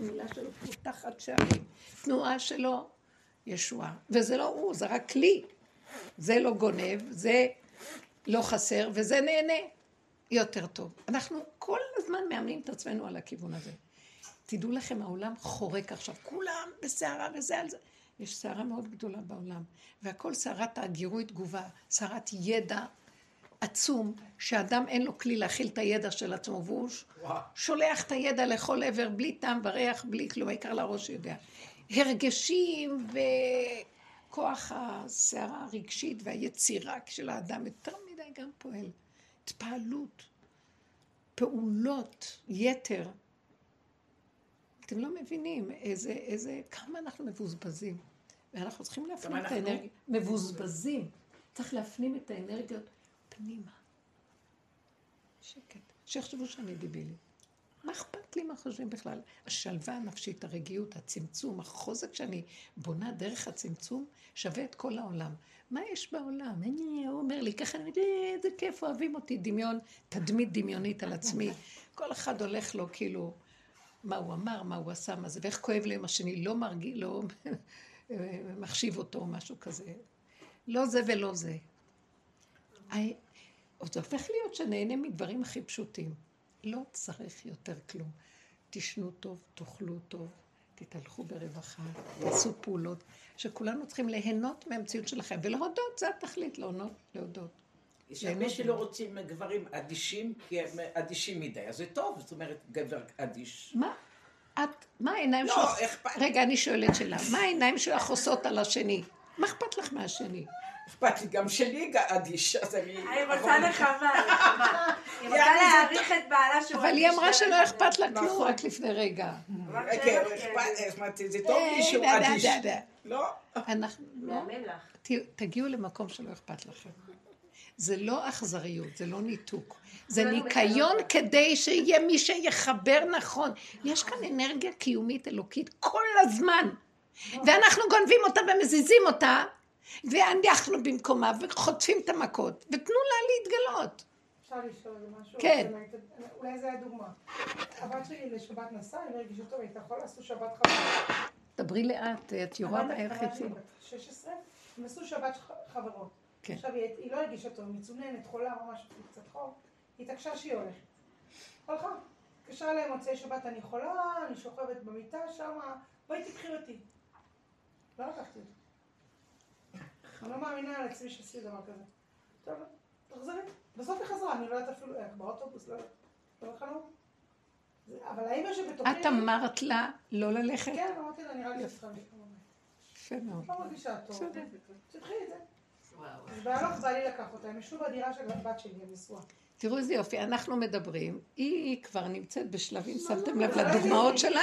מילה שלו פותחת שערים, תנועה שלו ישועה. וזה לא הוא, זה רק כלי. זה לא גונב, זה לא חסר, וזה נהנה יותר טוב. אנחנו כל הזמן מאמנים את עצמנו על הכיוון הזה. תדעו לכם, העולם חורק עכשיו, כולם בסערה וזה על זה. יש סערה מאוד גדולה בעולם, והכל סערת הגירוי תגובה, סערת ידע עצום, שאדם אין לו כלי להכיל את הידע של עצמו, והוא. שולח את הידע לכל עבר, בלי טעם וריח, בלי כלום, העיקר לראש יודע. הרגשים וכוח הסערה הרגשית והיצירה של האדם יותר מדי גם פועל. התפעלות, פעולות, יתר. אתם לא מבינים איזה, איזה, כמה אנחנו מבוזבזים. ואנחנו צריכים להפנים את האנרגיה. מבוזבזים. צריך להפנים את האנרגיות פנימה. שקט. שיחשבו שאני דיבילי. מה אכפת לי מה חושבים בכלל? השלווה הנפשית, הרגיעות, הצמצום, החוזק שאני בונה דרך הצמצום, שווה את כל העולם. מה יש בעולם? אני, הוא אומר לי, ככה אני, איזה כיף, אוהבים אותי, דמיון, תדמית דמיונית על עצמי. כל אחד הולך לו כאילו, מה הוא אמר, מה הוא עשה, מה זה, ואיך כואב לי עם השני, לא מרגיש, לא מחשיב אותו, משהו כזה. לא זה ולא זה. זה הופך להיות שנהנה מדברים הכי פשוטים. לא צריך יותר כלום. תשנו טוב, תאכלו טוב, תתהלכו ברווחה, תעשו פעולות, שכולנו צריכים ליהנות מהמציאות שלכם, ולהודות, זה התכלית, להודות. להודות. יש הרבה שלא רוצים גברים אדישים, כי הם אדישים מדי, אז זה טוב, זאת אומרת, גבר אדיש. מה? את, מה העיניים לא, שלך? איך... רגע, אני שואלת שאלה, מה העיניים שלך עושות על השני? מה אכפת לך מהשני? אכפת לי גם שלי אדיש, אז אני... אני רוצה נחמה, נחמה. היא רוצה להעריך את בעלה שהוא אבל היא אמרה שלא אכפת לה כלום נכון. רק לפני רגע. כן, זה טוב לי שהוא אדיש. לא? אנחנו לא... תגיעו למקום שלא אכפת לכם. זה לא אכזריות, זה לא ניתוק. זה ניקיון כדי שיהיה מי שיחבר נכון. יש כאן אנרגיה קיומית אלוקית כל הזמן. ואנחנו גונבים אותה ומזיזים אותה, ואנחנו במקומה, וחוטפים את המכות, ותנו לה להתגלות. אפשר לשאול משהו? כן. אולי זה הדוגמה. הבת שלי לשבת נסעה, היא לא הרגישה טוב, הייתה יכולה לעשות שבת חברות. דברי לאט, את יורדת הערך אצלי. 16, הם עשו שבת חברות. כן. עכשיו היא לא הרגישה טוב, מצוננת, חולה, ממש קצת חור. היא התעקשה שהיא הולכת. הלכה. התקשרה אליי מוצאי שבת, אני חולה, אני שוכבת במיטה שם, בואי תקחי אותי. לא לקחתי אותי. אני לא מאמינה על עצמי שעשיתי דבר כזה. טוב, תחזרי. בסוף היא חזרה, אני לא יודעת אפילו איך, באוטובוס, לא יודעת. לא. אבל האמא שבתוכי... את אמרת לה לא ללכת? כן, אמרתי לה, נראה לי שצריכה ללכת. יפה מאוד. לא מרגישה טוב. תתחילי את זה. אז בהלוך בעלי לקח אותה, הם ישבו בדירה של הבת שלי, הם נשואה. תראו איזה יופי, אנחנו מדברים, היא כבר נמצאת בשלבים, שמתם לב לדוגמאות שלה?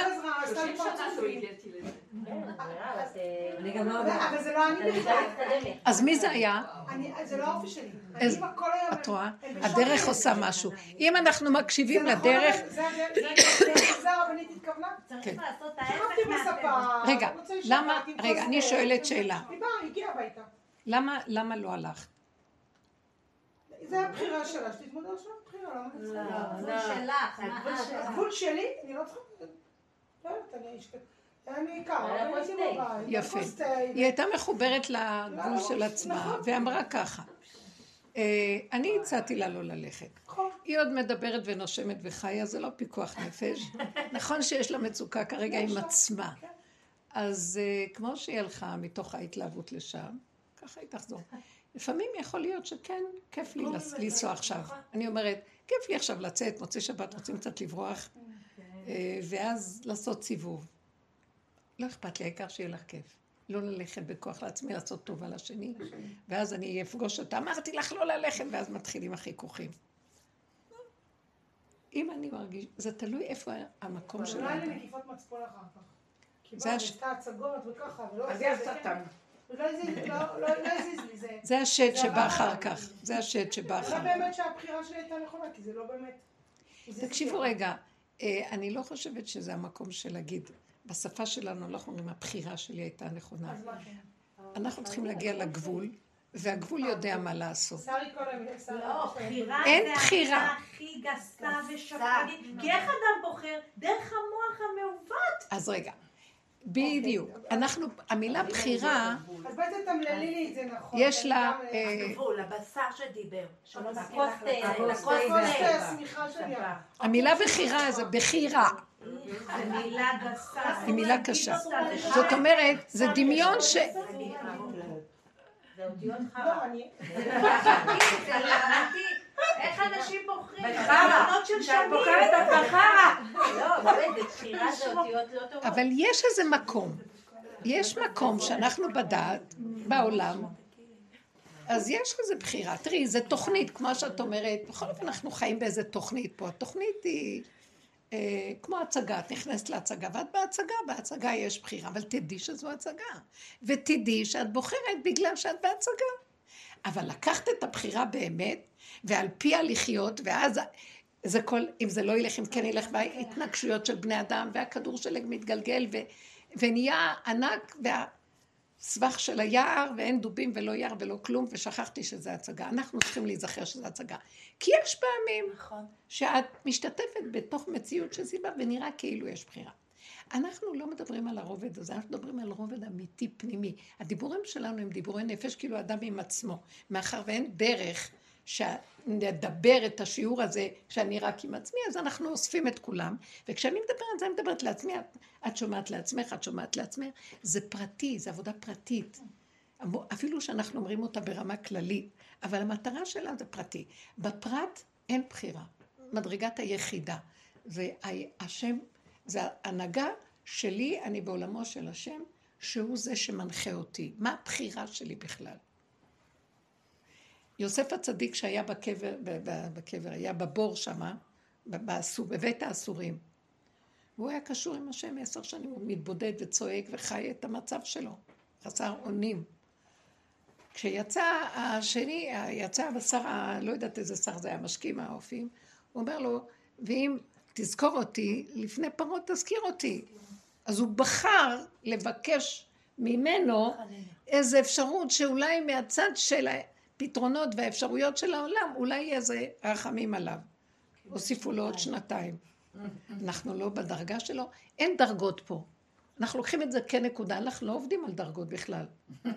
אז מי זה היה? זה לא האופי שלי. את רואה? הדרך עושה משהו. אם אנחנו מקשיבים לדרך... זה הרבנית התכוונה? צריך לעשות ההפך. רגע, למה, רגע, אני שואלת שאלה. למה לא הלכת? זה הבחירה שלה, שתתמודד עכשיו בחירה, למה אני צריכה? לא, הגבול שלך. הגבול שלי, אני לא צריכה... לא יודעת, אני איש... אני קרה, הייתי בבית. יפה. היא הייתה מחוברת לגבול של נכון. עצמה, ואמרה ככה. אה, אני הצעתי לה לא ללכת. נכון. היא עוד מדברת ונושמת וחיה, זה לא פיקוח נפש. נכון שיש לה מצוקה כרגע עם עצמה. כן. אז אה, כמו שהיא הלכה מתוך ההתלהבות לשם, ככה היא תחזור. לפעמים יכול להיות שכן, כיף לי לנסוע עכשיו. אני אומרת, כיף לי עכשיו לצאת, מוצאי שבת רוצים קצת לברוח, אוקיי. אה, ואז לעשות סיבוב. לא אכפת לי, העיקר שיהיה לך כיף. לא ללכת בכוח לעצמי, לעשות טובה לשני, ואז אני אפגוש אותה, אמרתי לך לא ללכת, ואז מתחילים החיכוכים. אם אני מרגיש, זה תלוי איפה המקום של האדם. אולי נקיפות מצפון אחר כך. כי באה, עשתה הצגות וככה, ולא... אז היא עשתה תם. זה השד שבא אחר כך. זה השד שבא אחר כך. זה באמת שהבחירה שלי הייתה נכונה, כי זה לא באמת... תקשיבו רגע, אה, אני לא חושבת שזה המקום של להגיד, בשפה שלנו אנחנו אומרים, הבחירה שלי הייתה נכונה. כן? אנחנו צריכים להגיע לגבול. והגבול יודע מה לעשות. לא, בחירה הכי גסה ושקרנית. כי איך אדם בוחר? דרך המוח המעוות. אז רגע. בדיוק. אנחנו, המילה בחירה, אז בואי תתמללי לי את זה נכון. יש לה, גם, אה, הגבול, הבשר שדיבר. המילה בחירה זה בחירה. זה מילה גסה. היא מילה קשה. זאת אומרת, זה דמיון ש... זה אותיות לא. זה לענתי. איך אנשים בוחרים? בחרא. כשאת בוחרת את בחרא. לא, באמת, בבחירה זה אותיות לא טובות. אבל יש איזה מקום. יש מקום שאנחנו בדעת, בעולם, אז יש איזה בחירה. תראי, זו תוכנית, כמו שאת אומרת, בכל אופן אנחנו חיים באיזה תוכנית פה. התוכנית היא אה, כמו הצגה, את נכנסת להצגה, ואת בהצגה, בהצגה יש בחירה, אבל תדעי שזו הצגה. ותדעי שאת בוחרת בגלל שאת בהצגה. אבל לקחת את הבחירה באמת, ועל פיה לחיות, ואז זה כל, אם זה לא ילך, אם כן ילך, וההתנגשויות של בני אדם, והכדור שלג מתגלגל, ו, ונהיה ענק, והסבך של היער, ואין דובים ולא יער ולא כלום, ושכחתי שזה הצגה. אנחנו צריכים להיזכר שזה הצגה. כי יש פעמים נכון. שאת משתתפת בתוך מציאות של סיבה, ונראה כאילו יש בחירה. אנחנו לא מדברים על הרובד הזה, אנחנו מדברים על רובד אמיתי פנימי. הדיבורים שלנו הם דיבורי נפש, כאילו אדם עם עצמו. מאחר ואין דרך שנדבר את השיעור הזה כשאני רק עם עצמי, אז אנחנו אוספים את כולם. וכשאני מדברת, זה אני מדברת לעצמי, את, את שומעת לעצמך, את שומעת לעצמך. זה פרטי, זה עבודה פרטית. אפילו שאנחנו אומרים אותה ברמה כללית, אבל המטרה שלה זה פרטי. בפרט אין בחירה. מדרגת היחידה. זה השם, זה הנהגה שלי, אני בעולמו של השם, שהוא זה שמנחה אותי. מה הבחירה שלי בכלל? יוסף הצדיק שהיה בקבר, בקבר היה בבור שמה, בבית האסורים. והוא היה קשור עם השם עשר שנים, הוא מתבודד וצועק וחי את המצב שלו, חסר אונים. כשיצא השני, יצא הבשר, לא יודעת איזה שר זה היה, משקים האופים, הוא אומר לו, ואם תזכור אותי, לפני פרות תזכיר אותי. אז הוא בחר לבקש ממנו איזו אפשרות שאולי מהצד של הפתרונות והאפשרויות של העולם, אולי יהיה איזה רחמים עליו. הוסיפו לו עוד שנתיים. אנחנו לא בדרגה שלו, אין דרגות פה. אנחנו לוקחים את זה כנקודה, אנחנו לא עובדים על דרגות בכלל.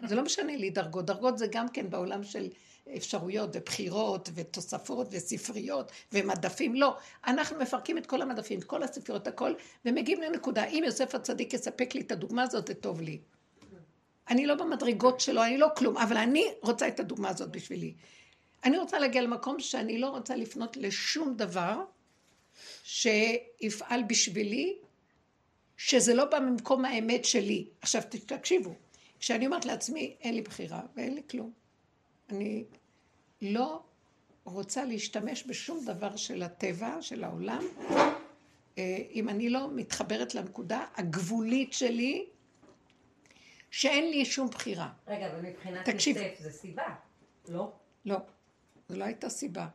זה לא משנה לי דרגות, דרגות זה גם כן בעולם של אפשרויות ובחירות ותוספות וספריות ומדפים, לא. אנחנו מפרקים את כל המדפים, את כל הספריות, הכל, ומגיעים לנקודה. אם יוסף הצדיק יספק לי את הדוגמה הזאת, זה טוב לי. אני לא במדרגות שלו, אני לא כלום, אבל אני רוצה את הדוגמה הזאת בשבילי. אני רוצה להגיע למקום שאני לא רוצה לפנות לשום דבר שיפעל בשבילי, שזה לא בא ממקום האמת שלי. עכשיו תקשיבו, כשאני אומרת לעצמי, אין לי בחירה ואין לי כלום. אני לא רוצה להשתמש בשום דבר של הטבע, של העולם, אה, אם אני לא מתחברת לנקודה הגבולית שלי, שאין לי שום בחירה. רגע, אבל מבחינת תקשיב. יוסף זה סיבה, לא? לא, זו לא הייתה סיבה.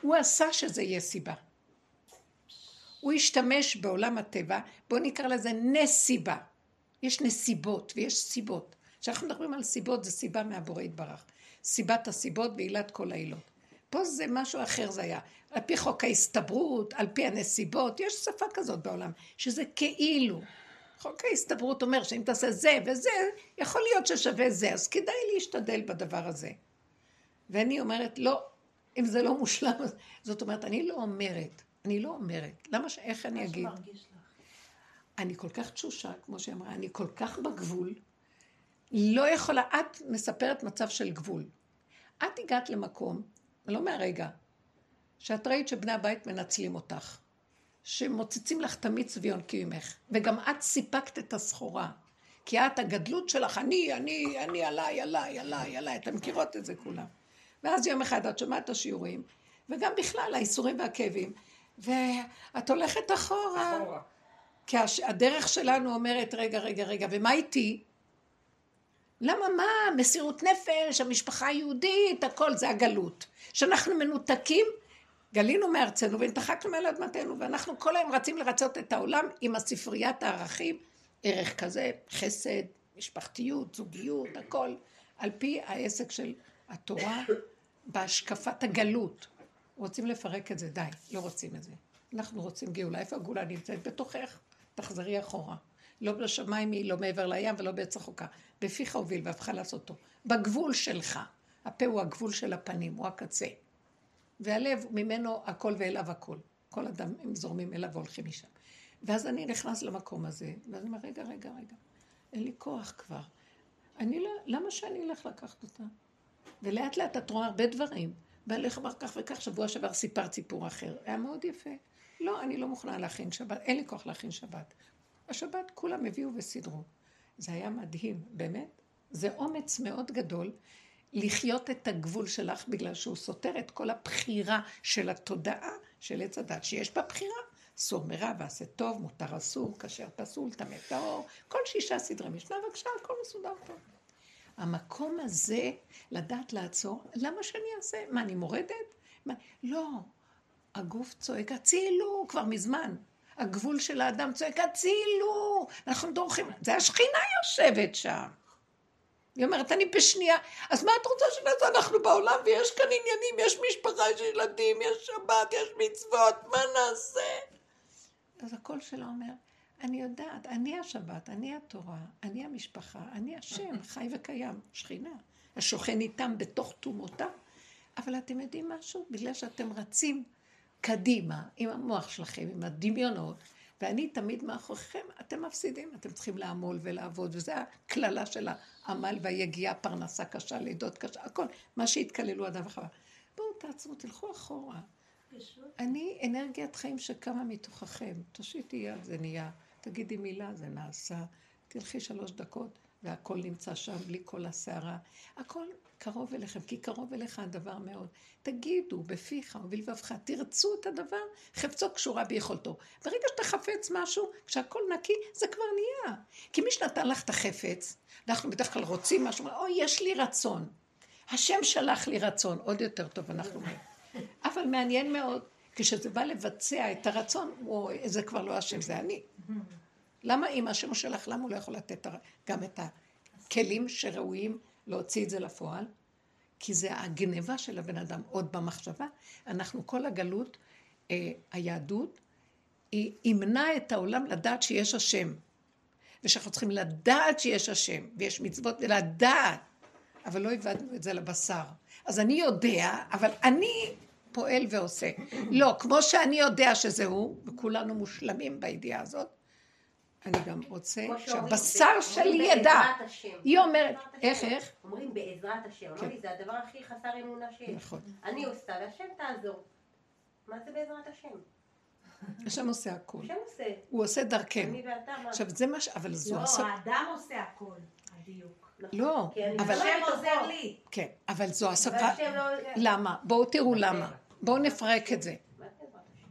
הוא עשה שזה יהיה סיבה. הוא השתמש בעולם הטבע, בואו נקרא לזה נסיבה. יש נסיבות ויש סיבות. כשאנחנו מדברים על סיבות, זה סיבה מהבורא יתברך. סיבת הסיבות ועילת כל העילות. פה זה משהו אחר זה היה. על פי חוק ההסתברות, על פי הנסיבות, יש שפה כזאת בעולם, שזה כאילו. חוק ההסתברות אומר שאם תעשה זה וזה, יכול להיות ששווה זה, אז כדאי להשתדל בדבר הזה. ואני אומרת, לא, אם זה לא מושלם. זאת אומרת, אני לא אומרת, אני לא אומרת. למה ש... איך אני אגיד? אני כל כך תשושה, כמו שהיא אמרה, אני כל כך בגבול, לא יכולה, את מספרת מצב של גבול. את הגעת למקום, לא מהרגע, שאת ראית שבני הבית מנצלים אותך, שמוצצים לך תמיד צביון קיומך, וגם את סיפקת את הסחורה. כי את, הגדלות שלך, אני, אני, אני, עליי, עליי, עליי, עליי, אתם מכירות את זה כולם. ואז יום אחד את שומעת את השיעורים, וגם בכלל, האיסורים והכאבים, ואת הולכת אחורה. אחורה. כי הדרך שלנו אומרת, רגע, רגע, רגע, ומה איתי? למה מה? מסירות נפש, המשפחה היהודית, הכל זה הגלות. שאנחנו מנותקים, גלינו מארצנו ונתחקנו מעל אדמתנו, ואנחנו כל היום רצים לרצות את העולם עם הספריית הערכים, ערך כזה, חסד, משפחתיות, זוגיות, הכל, על פי העסק של התורה בהשקפת הגלות. רוצים לפרק את זה, די, לא רוצים את זה. אנחנו רוצים גאולה. איפה הגאולה נמצאת? בתוכך. תחזרי אחורה. לא בשמיים היא, לא מעבר לים ולא בעץ החוקה. בפיך הוביל והפכה לעשותו. בגבול שלך. הפה הוא הגבול של הפנים, הוא הקצה. והלב, ממנו הכל ואליו הכל. כל אדם, הם זורמים אליו והולכים משם. ואז אני נכנס למקום הזה, ואז אני אומר, רגע, רגע, רגע, אין לי כוח כבר. אני לא, למה שאני אלך לקחת אותה? ולאט לאט את רואה הרבה דברים. בעלך אמר כך וכך, שבוע שעבר סיפרת סיפור אחר. היה מאוד יפה. לא, אני לא מוכנה להכין שבת, אין לי כוח להכין שבת. השבת כולם הביאו וסידרו. זה היה מדהים, באמת. זה אומץ מאוד גדול לחיות את הגבול שלך בגלל שהוא סותר את כל הבחירה של התודעה של עץ הדת, שיש בה בחירה. סור מרע ועשה טוב, מותר אסור, כשר פסול, טמא טהור, כל שישה סדרי משנה, בבקשה, הכל מסודר טוב. המקום הזה, לדעת לעצור, למה שאני אעשה? מה, אני מורדת? מה? לא. הגוף צועק, הצילו, כבר מזמן. הגבול של האדם צועק, הצילו! אנחנו דורכים, זה השכינה יושבת שם. היא אומרת, אני בשנייה, אז מה את רוצה שנעשה? אנחנו בעולם ויש כאן עניינים, יש משפחה, יש ילדים, יש שבת, יש מצוות, מה נעשה? אז הקול שלה אומר, אני יודעת, אני השבת, אני התורה, אני המשפחה, אני השם, חי וקיים, שכינה, השוכן איתם בתוך תומותם. אבל אתם יודעים משהו? בגלל שאתם רצים קדימה עם המוח שלכם, עם הדמיונות, ואני תמיד מאחוריכם, אתם מפסידים, אתם צריכים לעמול ולעבוד, וזו הקללה של העמל והיגיעה, פרנסה קשה, לידות קשה, הכל, מה שהתקללו אדם וחווה. בואו תעצרו, תלכו אחורה. אני אנרגיית חיים שקמה מתוככם. תושיטי יד, זה נהיה. תגידי מילה, זה נעשה. תלכי שלוש דקות, והכל נמצא שם בלי כל הסערה. הכל קרוב אליכם, כי קרוב אליך הדבר מאוד. תגידו בפיך ובלבבך, תרצו את הדבר, חפצו קשורה ביכולתו. ברגע שאתה חפץ משהו, כשהכל נקי, זה כבר נהיה. כי מי שנתן לך את החפץ, אנחנו בדרך כלל רוצים משהו, אוי, יש לי רצון. השם שלח לי רצון, עוד יותר טוב אנחנו אומרים. אבל מעניין מאוד, כשזה בא לבצע את הרצון, אוי, זה כבר לא השם, זה אני. למה אם השם שלך, למה הוא לא יכול לתת גם את הכלים שראויים להוציא את זה לפועל? כי זה הגניבה של הבן אדם עוד במחשבה. אנחנו, כל הגלות, אה, היהדות, היא ימנע את העולם לדעת שיש השם. ושאנחנו צריכים לדעת שיש השם, ויש מצוות ולדעת, אבל לא הבדנו את זה לבשר. אז אני יודע, אבל אני פועל ועושה. לא, כמו שאני יודע שזה הוא, וכולנו מושלמים בידיעה הזאת, אני גם רוצה שהבשר שלי ידע. היא אומרת, איך, איך? אומרים בעזרת השם. כן. זה הדבר הכי חסר אמונה שיש. נכון. אני עושה, והשם תעזור. מה זה בעזרת השם? השם עושה הכול. השם עושה. הוא עושה דרכנו. עכשיו, זה מה ש... אבל זו... לא, האדם עושה הכול. הדיוק. לא, אבל... השם עוזר לי. כן, אבל זו השפה... לא- למה? בואו תראו למה. בואו נפרק את זה.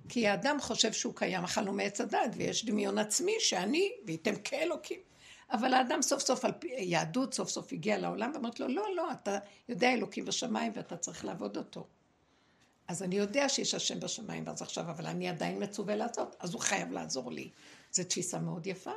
כי האדם חושב שהוא קיים, אכלנו מעץ הדת, ויש דמיון עצמי שאני, וייתם כאלוקים. אבל האדם סוף סוף, על פי יהדות, סוף סוף הגיע לעולם, ואומרת לו, לא, לא, אתה יודע אלוקים בשמיים ואתה צריך לעבוד אותו. אז אני יודע שיש השם בשמיים, ואז עכשיו, אבל אני עדיין מצווה לעשות, אז הוא חייב לעזור לי. זו תפיסה מאוד יפה.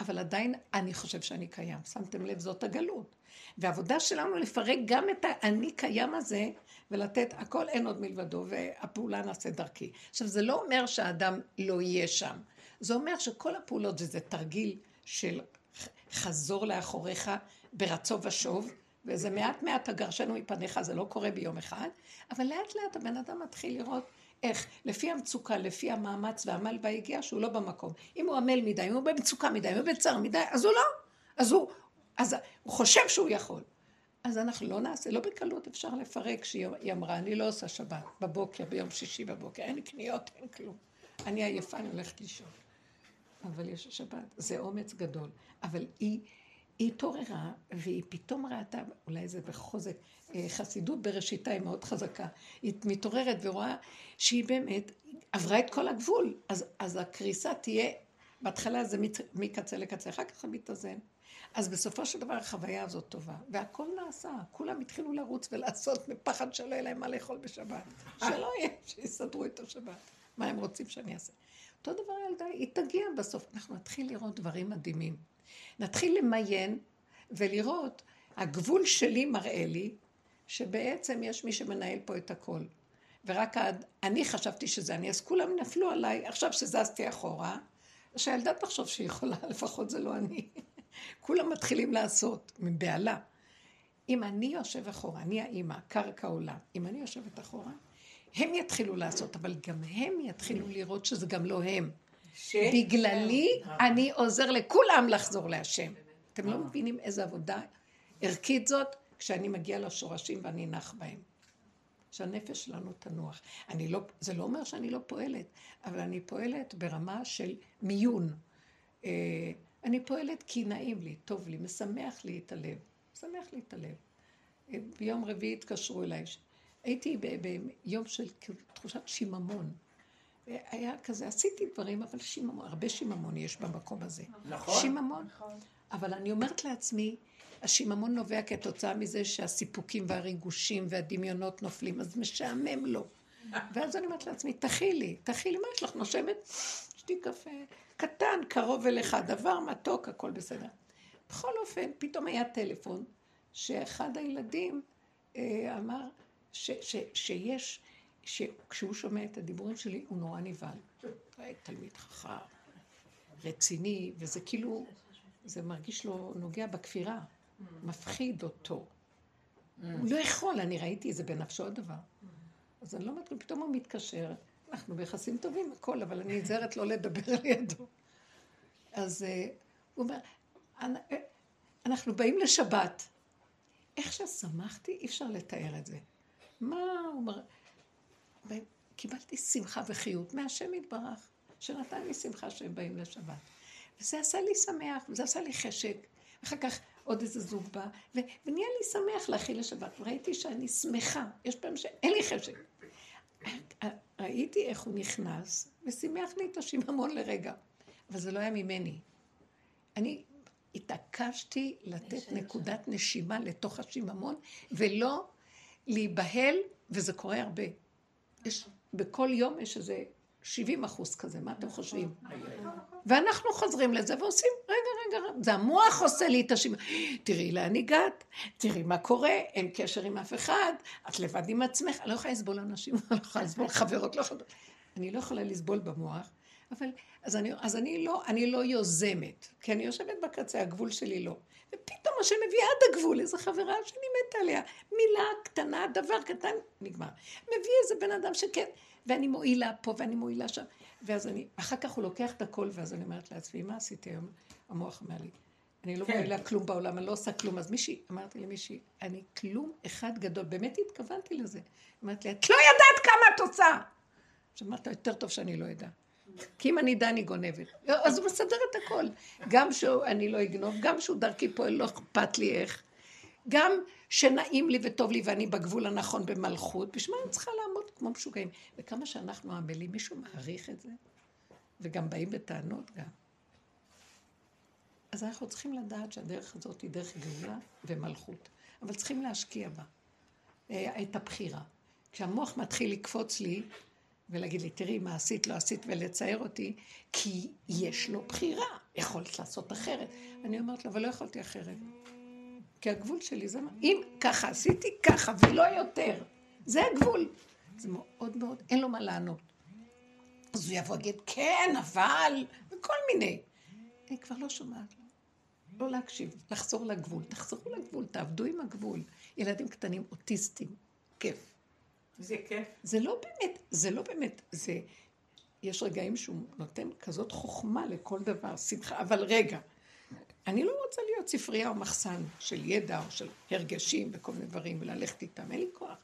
אבל עדיין אני חושב שאני קיים. שמתם לב, זאת הגלות. והעבודה שלנו לפרק גם את האני קיים הזה ולתת הכל אין עוד מלבדו והפעולה נעשה דרכי. עכשיו זה לא אומר שהאדם לא יהיה שם, זה אומר שכל הפעולות זה, זה תרגיל של חזור לאחוריך ברצו ושוב, וזה מעט מעט הגרשנו מפניך, זה לא קורה ביום אחד, אבל לאט לאט הבן אדם מתחיל לראות איך, לפי המצוקה, לפי המאמץ והעמל והיגיעה שהוא לא במקום. אם הוא עמל מדי, אם הוא במצוקה מדי, אם הוא בצער מדי, אז הוא לא. אז הוא, אז הוא חושב שהוא יכול. אז אנחנו לא נעשה, לא בקלות אפשר לפרק, שהיא אמרה, אני לא עושה שבת בבוקר, ביום שישי בבוקר, אין קניות, אין כלום. אני עייפה, אני הולכת לישון. אבל יש שבת, זה אומץ גדול. אבל היא, התעוררה, והיא פתאום ראתה, אולי זה בחוזק, אה, חסידות בראשיתה היא מאוד חזקה. היא מתעוררת ורואה שהיא באמת עברה את כל הגבול. אז, אז הקריסה תהיה, בהתחלה זה מקצה לקצה, אחר כך מתאזן. אז בסופו של דבר החוויה הזאת טובה, והכל נעשה, כולם התחילו לרוץ ולעשות מפחד שלא יהיה להם מה לאכול בשבת. שלא יהיה, שיסדרו את השבת. מה הם רוצים שאני אעשה? אותו דבר ילדה, היא תגיע בסוף. אנחנו נתחיל לראות דברים מדהימים. נתחיל למיין ולראות, הגבול שלי מראה לי שבעצם יש מי שמנהל פה את הכל. ורק עד, אני חשבתי שזה אני, אז כולם נפלו עליי, עכשיו שזזתי אחורה, שהילדה תחשוב שהיא יכולה, לפחות זה לא אני. כולם מתחילים לעשות, מבהלה. אם אני יושב אחורה, אני האימא, קרקע עולה, אם אני יושבת אחורה, הם יתחילו לעשות, אבל גם הם יתחילו לראות שזה גם לא הם. ש... בגללי אני עוזר לכולם לחזור להשם. אתם לא מבינים איזה עבודה ערכית זאת, כשאני מגיע לשורשים ואני נח בהם. שהנפש שלנו תנוח. אני לא, זה לא אומר שאני לא פועלת, אבל אני פועלת ברמה של מיון. אני פועלת כי נעים לי, טוב לי, משמח לי את הלב. משמח לי את הלב. אה, ביום רביעי התקשרו אליי. הייתי ביום של תחושת שיממון. היה כזה, עשיתי דברים, אבל שיממון, הרבה שיממון יש במקום הזה. נכון. שיממון. נכון. אבל אני אומרת לעצמי, השיממון נובע כתוצאה מזה שהסיפוקים והריגושים והדמיונות נופלים, אז משעמם לו. ואז אני אומרת לעצמי, תכילי, תכילי, מה יש לך? נושמת? שתי קפה. קטן, קרוב אליך, דבר מתוק, הכל בסדר. בכל אופן, פתאום היה טלפון, שאחד הילדים אה, אמר ש, ש, שיש, שכשהוא שומע את הדיבורים שלי, הוא נורא נבהל. תלמיד חכם, רציני, וזה כאילו, זה מרגיש לו נוגע בכפירה. מפחיד אותו. הוא לא יכול, אני ראיתי את זה בנפשו הדבר. אז אני לא מתחיל, פתאום הוא מתקשר, אנחנו ביחסים טובים, הכל, אבל אני נזהרת לא לדבר לידו. אז uh, הוא אומר, אנחנו באים לשבת. איך ששמחתי, אי אפשר לתאר את זה. מה הוא אומר? קיבלתי שמחה וחיות מהשם יתברך, שנתן לי שמחה שהם באים לשבת. וזה עשה לי שמח, וזה עשה לי חשק. אחר כך עוד איזה זוג בא, ו- ונהיה לי שמח להכיל לשבת. וראיתי שאני שמחה, יש פעמים שאין לי חשק. ראיתי איך הוא נכנס, ושימח לי את השיממון לרגע. אבל זה לא היה ממני. אני התעקשתי לתת נקודת נשימה לתוך השיממון, ולא להיבהל, וזה קורה הרבה. יש, בכל יום יש איזה 70 אחוז כזה, מה אתם חושבים? ואנחנו חוזרים לזה ועושים, רגע, זה המוח עושה לי את השימוש. תראי לאן הגעת, תראי מה קורה, אין קשר עם אף אחד, את לבד עם עצמך, אני לא יכולה לסבול אנשים, אני לא יכולה לסבול חברות, לא יכולה... אני לא יכולה לסבול במוח, אבל, אז אני, אז אני לא, אני לא יוזמת, כי אני יושבת בקצה, הגבול שלי לא. ופתאום השם מביא עד הגבול, איזו חברה שאני מתה עליה, מילה קטנה, דבר קטן, נגמר. מביא איזה בן אדם שכן, ואני מועילה פה ואני מועילה שם. ואז אני, אחר כך הוא לוקח את הכל, ואז אני אומרת לעצמי, מה עשיתי היום? המוח אומר לי, אני לא כן. מועילה כלום בעולם, אני לא עושה כלום. אז מישהי, אמרתי למישהי, אני כלום אחד גדול, באמת התכוונתי לזה. אמרתי לי, את לא יודעת כמה את עושה! עכשיו אמרת, יותר טוב שאני לא אדע. כי אם אני אדע, אני גונבת. אז הוא מסדר את הכל. גם שאני לא אגנוב, גם שהוא דרכי פועל, לא אכפת לי איך. גם שנעים לי וטוב לי ואני בגבול הנכון במלכות, בשביל מה אני צריכה כמו משוגעים? וכמה שאנחנו עמלים, מישהו מעריך את זה? וגם באים בטענות גם. אז אנחנו צריכים לדעת שהדרך הזאת היא דרך גאולה ומלכות, אבל צריכים להשקיע בה אה, את הבחירה. כשהמוח מתחיל לקפוץ לי ולהגיד לי, תראי מה עשית, לא עשית, ולצייר אותי, כי יש לו בחירה, יכולת לעשות אחרת. אני אומרת לו, אבל לא יכולתי אחרת. כי הגבול שלי זה מה, אם ככה עשיתי ככה ולא יותר, זה הגבול. זה מאוד מאוד, אין לו מה לענות. אז הוא יבוא ויגיד, כן, אבל, וכל מיני. אני כבר לא שומעת לו. לא להקשיב, לחזור לגבול. תחזרו לגבול, תעבדו עם הגבול. ילדים קטנים, אוטיסטים, כיף. זה כיף. זה לא באמת, זה לא באמת, זה... יש רגעים שהוא נותן כזאת חוכמה לכל דבר, שמחה, אבל רגע, אני לא רוצה להיות ספרייה או מחסן של ידע או של הרגשים וכל מיני דברים וללכת איתם, אין לי כוח.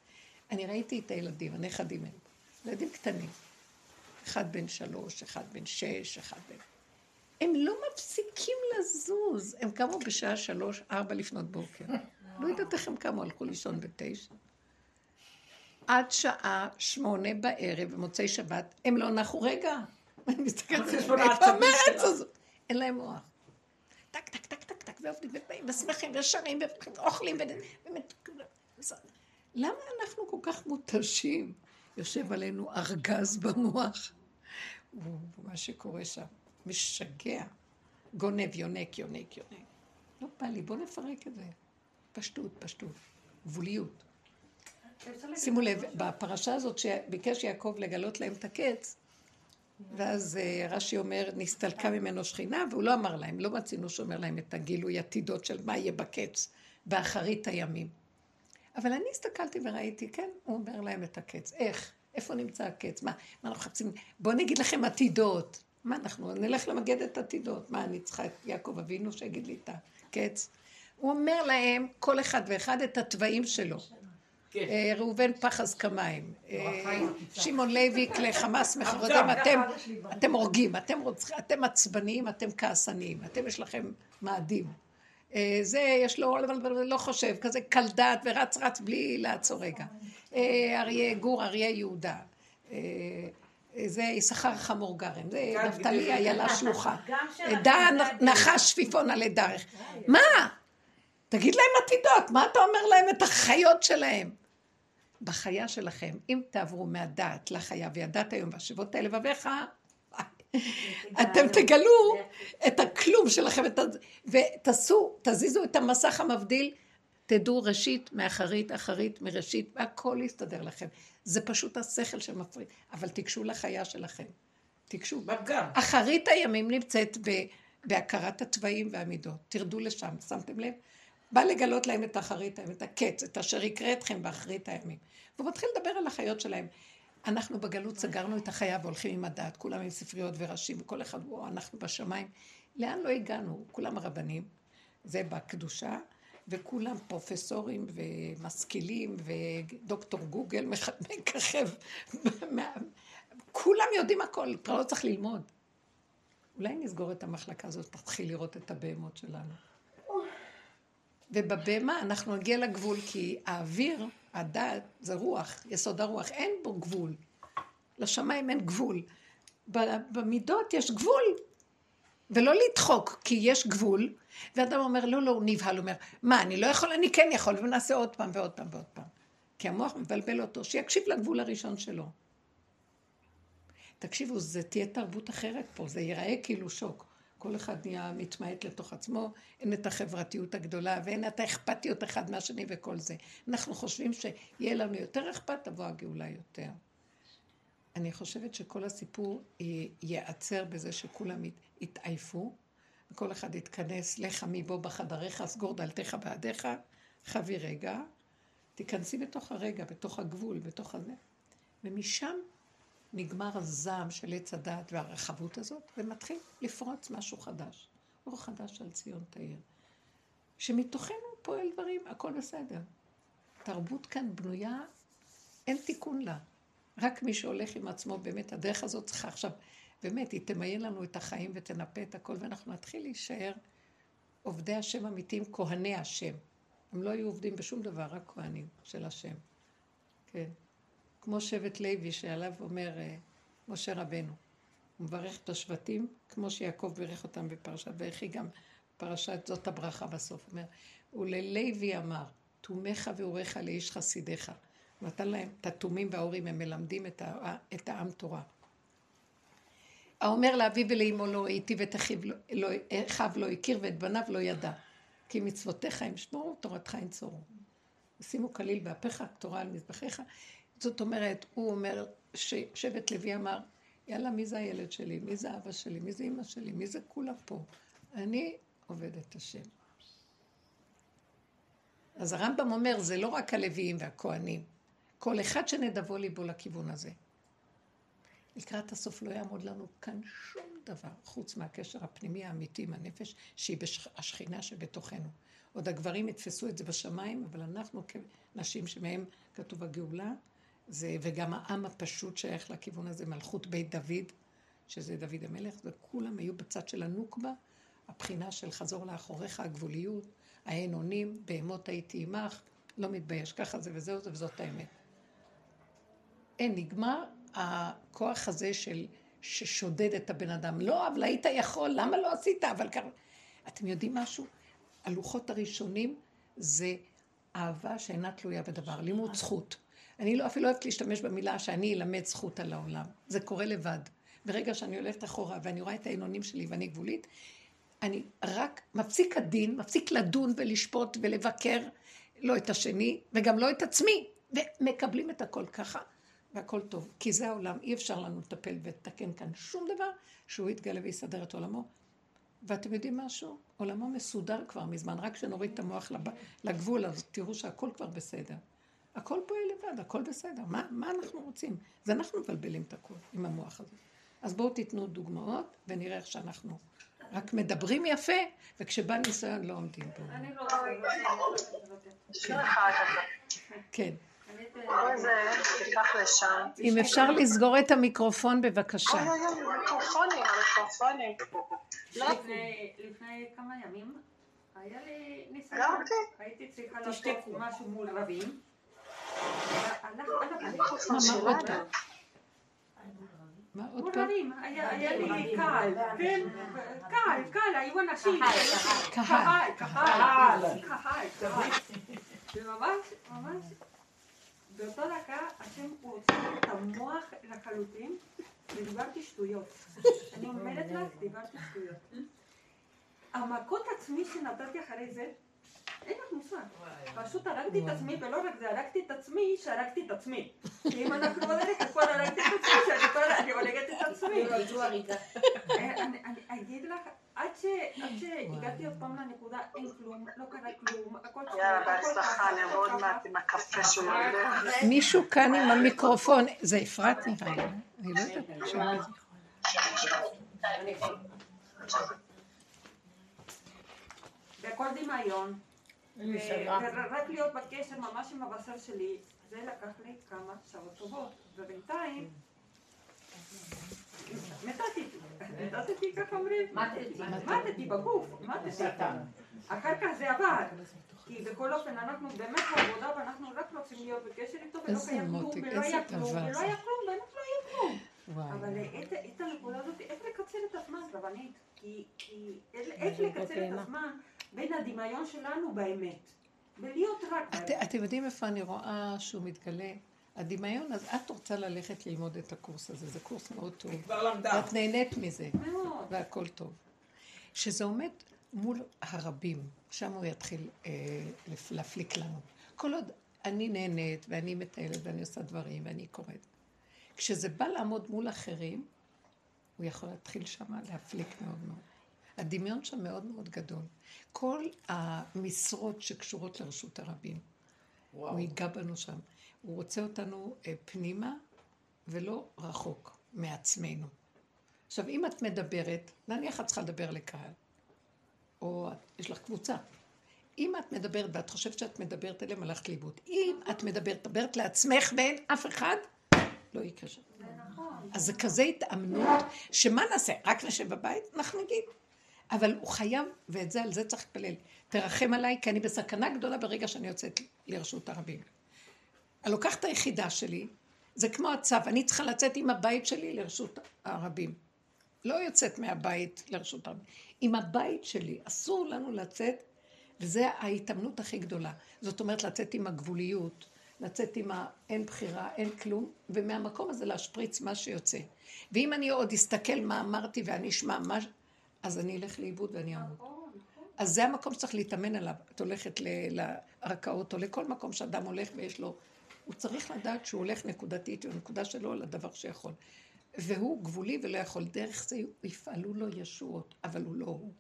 אני ראיתי את הילדים, הנכדים הם, ילדים קטנים. אחד בן שלוש, אחד בן שש, אחד בן... הם לא מפסיקים לזוז. הם קמו בשעה שלוש, ארבע לפנות בוקר. לא יודעת איך הם קמו, הלכו לישון בתשע. עד שעה שמונה בערב, במוצאי שבת, הם לא נחו רגע. אני מסתכלת על זה, איפה המרץ הזאת? אין להם מוח. טק, טק, טק, טק, טק, ועובדים, ושמחים, ושרים, ואוכלים, ובאמת... למה אנחנו כל כך מותשים? יושב עלינו ארגז במוח. מה שקורה שם, משגע. גונב, יונק, יונק, יונק. לא בא לי, בואו נפרק את זה. פשטות, פשטות, גבוליות. שימו לב, בפרשה הזאת שביקש יעקב לגלות להם את הקץ, ואז אה, רש"י אומר, נסתלקה ממנו שכינה, והוא לא אמר להם, לא מצינו שאומר להם את הגילוי עתידות של מה יהיה בקץ, באחרית הימים. אבל אני הסתכלתי וראיתי, כן, הוא אומר להם את הקץ. איך? איפה נמצא הקץ? מה, מה אנחנו מחפשים? בואו נגיד לכם עתידות. מה אנחנו, נלך למגד את עתידות. מה, אני צריכה את יעקב אבינו שיגיד לי את הקץ? הוא אומר להם, כל אחד ואחד את התוואים שלו. כן. אה, ראובן פחז כמיים, אה, שמעון לוי כלי חמאס מחרדים, אתם הורגים, אתם עצבניים, אתם כעסניים, אתם יש לכם מאדים. אה, זה, יש לו, לא חושב, כזה קל דעת ורץ רץ בלי לעצור רגע. אריה גור, אריה יהודה. זה יששכר חמור גרם, זה נפתלי איילה שלוחה. דן נחש שפיפון עלי דרך. מה? תגיד להם עתידות, מה אתה אומר להם את החיות שלהם? בחיה שלכם, אם תעברו מהדעת לחיה, וידעת היום והשבות האלה לבביך, אתם תגלו את הכלום שלכם, ותעשו, תזיזו את המסך המבדיל, תדעו ראשית מאחרית, אחרית מראשית, והכל יסתדר לכם. זה פשוט השכל שמפריד, אבל תיגשו לחיה שלכם. תיגשו. בפגם. אחרית הימים נמצאת בהכרת התוואים והמידות. תרדו לשם, שמתם לב? בא לגלות להם את אחרית הימים, את הקץ, את אשר יקרה אתכם באחרית הימים. והוא מתחיל לדבר על החיות שלהם. אנחנו בגלות סגרנו את החיה והולכים עם הדעת, כולם עם ספריות וראשים, וכל אחד, וואו, אנחנו בשמיים. לאן לא הגענו? כולם רבנים, זה בקדושה, וכולם פרופסורים ומשכילים, ודוקטור גוגל מככב. כולם יודעים הכל, כבר לא צריך ללמוד. אולי נסגור את המחלקה הזאת, נתחיל לראות את הבהמות שלנו. ובבהמה אנחנו נגיע לגבול, כי האוויר, הדעת, זה רוח, יסוד הרוח, אין בו גבול. לשמיים אין גבול. במידות יש גבול. ולא לדחוק, כי יש גבול, ואדם אומר, לא, לא, הוא נבהל, אומר, מה, אני לא יכול, אני כן יכול, ונעשה עוד פעם ועוד פעם ועוד פעם. כי המוח מבלבל אותו, שיקשיב לגבול הראשון שלו. תקשיבו, זה תהיה תרבות אחרת פה, זה ייראה כאילו שוק. כל אחד נהיה מתמעט לתוך עצמו, אין את החברתיות הגדולה ואין את האכפתיות אחד מהשני וכל זה. אנחנו חושבים שיהיה לנו יותר אכפת, תבוא הגאולה יותר. אני חושבת שכל הסיפור ייעצר בזה שכולם יתעייפו, וכל אחד יתכנס, לך מבוא בחדריך, סגור דלתיך בעדיך, חבי רגע, תיכנסי בתוך הרגע, בתוך הגבול, בתוך הזה, ומשם נגמר הזעם של עץ הדעת והרחבות הזאת, ומתחיל לפרוץ משהו חדש. אור חדש על ציון תאיר. שמתוכנו פועל דברים, הכל בסדר. תרבות כאן בנויה, אין תיקון לה. רק מי שהולך עם עצמו, באמת, הדרך הזאת צריכה עכשיו, באמת, היא תמיין לנו את החיים ותנפה את הכל, ואנחנו נתחיל להישאר עובדי השם אמיתיים, כהני השם. הם לא היו עובדים בשום דבר, רק כהנים של השם. כן. כמו שבט לוי שעליו אומר אה, משה רבנו. הוא מברך את השבטים, כמו שיעקב בירך אותם בפרשת ויחי, גם פרשת זאת הברכה בסוף. אומר, וללוי אמר, תומך ואוריך לאיש חסידיך. נתן להם את התומים וההורים, הם מלמדים את, ה, את העם תורה. האומר לאביו ולאמו לא הייתי ואת אחיו לא, לא הכיר ואת בניו לא ידע. כי מצוותיך הם שמורו, תורתך ינצורו. שימו כליל באפיך, תורה על מזבחיך. זאת אומרת, הוא אומר, ששבט לוי אמר, יאללה, מי זה הילד שלי? מי זה אבא שלי? מי זה אמא שלי? מי זה כולם פה? אני עובד את השם. אז הרמב"ם אומר, זה לא רק הלוויים והכוהנים, כל אחד שנדבו ליבו לכיוון הזה. לקראת הסוף לא יעמוד לנו כאן שום דבר, חוץ מהקשר הפנימי האמיתי עם הנפש, שהיא השכינה שבתוכנו. עוד הגברים יתפסו את זה בשמיים, אבל אנחנו כנשים שמהם כתוב הגאולה, זה, וגם העם הפשוט שייך לכיוון הזה, מלכות בית דוד, שזה דוד המלך, וכולם היו בצד של הנוקבה, הבחינה של חזור לאחוריך, הגבוליות, האין אונים, בהמות הייתי עמך, לא מתבייש, ככה זה וזהו זה וזאת האמת. אין, נגמר הכוח הזה של, ששודד את הבן אדם. לא, אבל היית יכול, למה לא עשית? אבל ככה... אתם יודעים משהו? הלוחות הראשונים זה אהבה שאינה תלויה בדבר, לימוד זכות. אני לא, אפילו אוהבת להשתמש במילה שאני אלמד זכות על העולם. זה קורה לבד. ברגע שאני הולכת אחורה ואני רואה את העינונים שלי ואני גבולית, אני רק מפסיק הדין, מפסיק לדון ולשפוט ולבקר לא את השני וגם לא את עצמי, ומקבלים את הכל ככה, והכל טוב. כי זה העולם, אי אפשר לנו לטפל ולתקן כאן שום דבר, שהוא יתגלה ויסדר את עולמו. ואתם יודעים משהו? עולמו מסודר כבר מזמן, רק כשנוריד את המוח לגבול, אז תראו שהכל כבר בסדר. הכל פועל לבד, הכל בסדר. מה, מה אנחנו רוצים? זה אנחנו מבלבלים את הכל עם המוח הזה. אז בואו תיתנו דוגמאות, ונראה איך שאנחנו רק מדברים יפה, וכשבא ניסיון לא עומדים בו. אני לא כן. אם אפשר לסגור את המיקרופון בבקשה. מיקרופונים, המיקרופונים. לפני כמה ימים היה לי ניסיון, הייתי צריכה לעשות משהו מול רבים. מה עוד פעם? היה לי קהל, כן? קהל, קהל, היו אנשים. קהל. קהל. קהל. וממש, ממש, באותו דקה השם הוציא את המוח לחלוטין ודיברתי שטויות. אני אומרת לך, דיברתי שטויות. המכות עצמי שנתתי אחרי זה, אין לך מושג. פשוט הרגתי את עצמי, ולא רק זה, הרגתי את עצמי שהרגתי את עצמי. אם אנחנו בדרך הכל הרגתי את עצמי, שאני הורגת את עצמי. אני אגיד לך, עד שהגעתי עוד פעם לנקודה, אין כלום, לא קרה כלום, הכל יאללה, בהצלחה, אני אבוא עוד מעט עם הקפה שלו. מישהו כאן עם המיקרופון, זה אפרת נראה לי, אני לא יודעת. והכל דמיון. ורק להיות בקשר ממש עם הבשר שלי, זה לקח לי כמה שעות טובות, ובינתיים מתתי, מתתי ככה אומרים, מתתי בגוף, מתתי, אחר כך זה עבר, כי בכל אופן אנחנו באמת בעבודה ואנחנו רק רוצים להיות בקשר איתו ולא קיים כלום ולא היה כלום ולא היה כלום, באמת לא היה כלום, אבל את הנקודה הזאת, איך לקצר את הזמן רבנית, כי איך לקצר את הזמן בין הדמיון שלנו באמת, ולהיות רק באמת. אתם יודעים איפה אני רואה שהוא מתגלה? הדמיון, אז את רוצה ללכת ללמוד את הקורס הזה, זה קורס מאוד טוב. היא כבר למדה. ואת נהנית מזה. מאוד. והכל טוב. שזה עומד מול הרבים, שם הוא יתחיל אה, להפליק לנו. כל עוד אני נהנית, ואני מטיילת, ואני עושה דברים, ואני קוראת. כשזה בא לעמוד מול אחרים, הוא יכול להתחיל שם להפליק מאוד מאוד. הדמיון שם מאוד מאוד גדול. כל המשרות שקשורות לרשות הרבים, וואו. הוא ייגע בנו שם. הוא רוצה אותנו אה, פנימה ולא רחוק מעצמנו. עכשיו, אם את מדברת, נניח את צריכה לדבר לקהל, או יש לך קבוצה. אם את מדברת ואת חושבת שאת מדברת אליהם, הלכת לאיבוד. אם את מדברת, מדברת לעצמך ואין אף אחד, לא יקרה שם. נכון. אז זה כזה התאמנות, שמה נעשה? רק נשב בבית? אנחנו נגיד. אבל הוא חייב, ואת זה, על זה צריך להתפלל. תרחם עליי, כי אני בסכנה גדולה ברגע שאני יוצאת לרשות הרבים. אני לוקחת את היחידה שלי, זה כמו הצו, אני צריכה לצאת עם הבית שלי לרשות הרבים. לא יוצאת מהבית לרשות הרבים. עם הבית שלי, אסור לנו לצאת, וזו ההתאמנות הכי גדולה. זאת אומרת, לצאת עם הגבוליות, לצאת עם האין בחירה, אין כלום, ומהמקום הזה להשפריץ מה שיוצא. ואם אני עוד אסתכל מה אמרתי ואני אשמע מה... אז אני אלך לאיבוד ואני אמות. נכון, נכון. אז זה המקום שצריך להתאמן עליו. את הולכת לערכאות או לכל מקום שאדם הולך ויש לו... הוא צריך לדעת שהוא הולך נקודתית, והנקודה שלו לדבר שיכול. והוא גבולי ולא יכול. דרך זה יפעלו לו ישועות, אבל הוא לא הוא.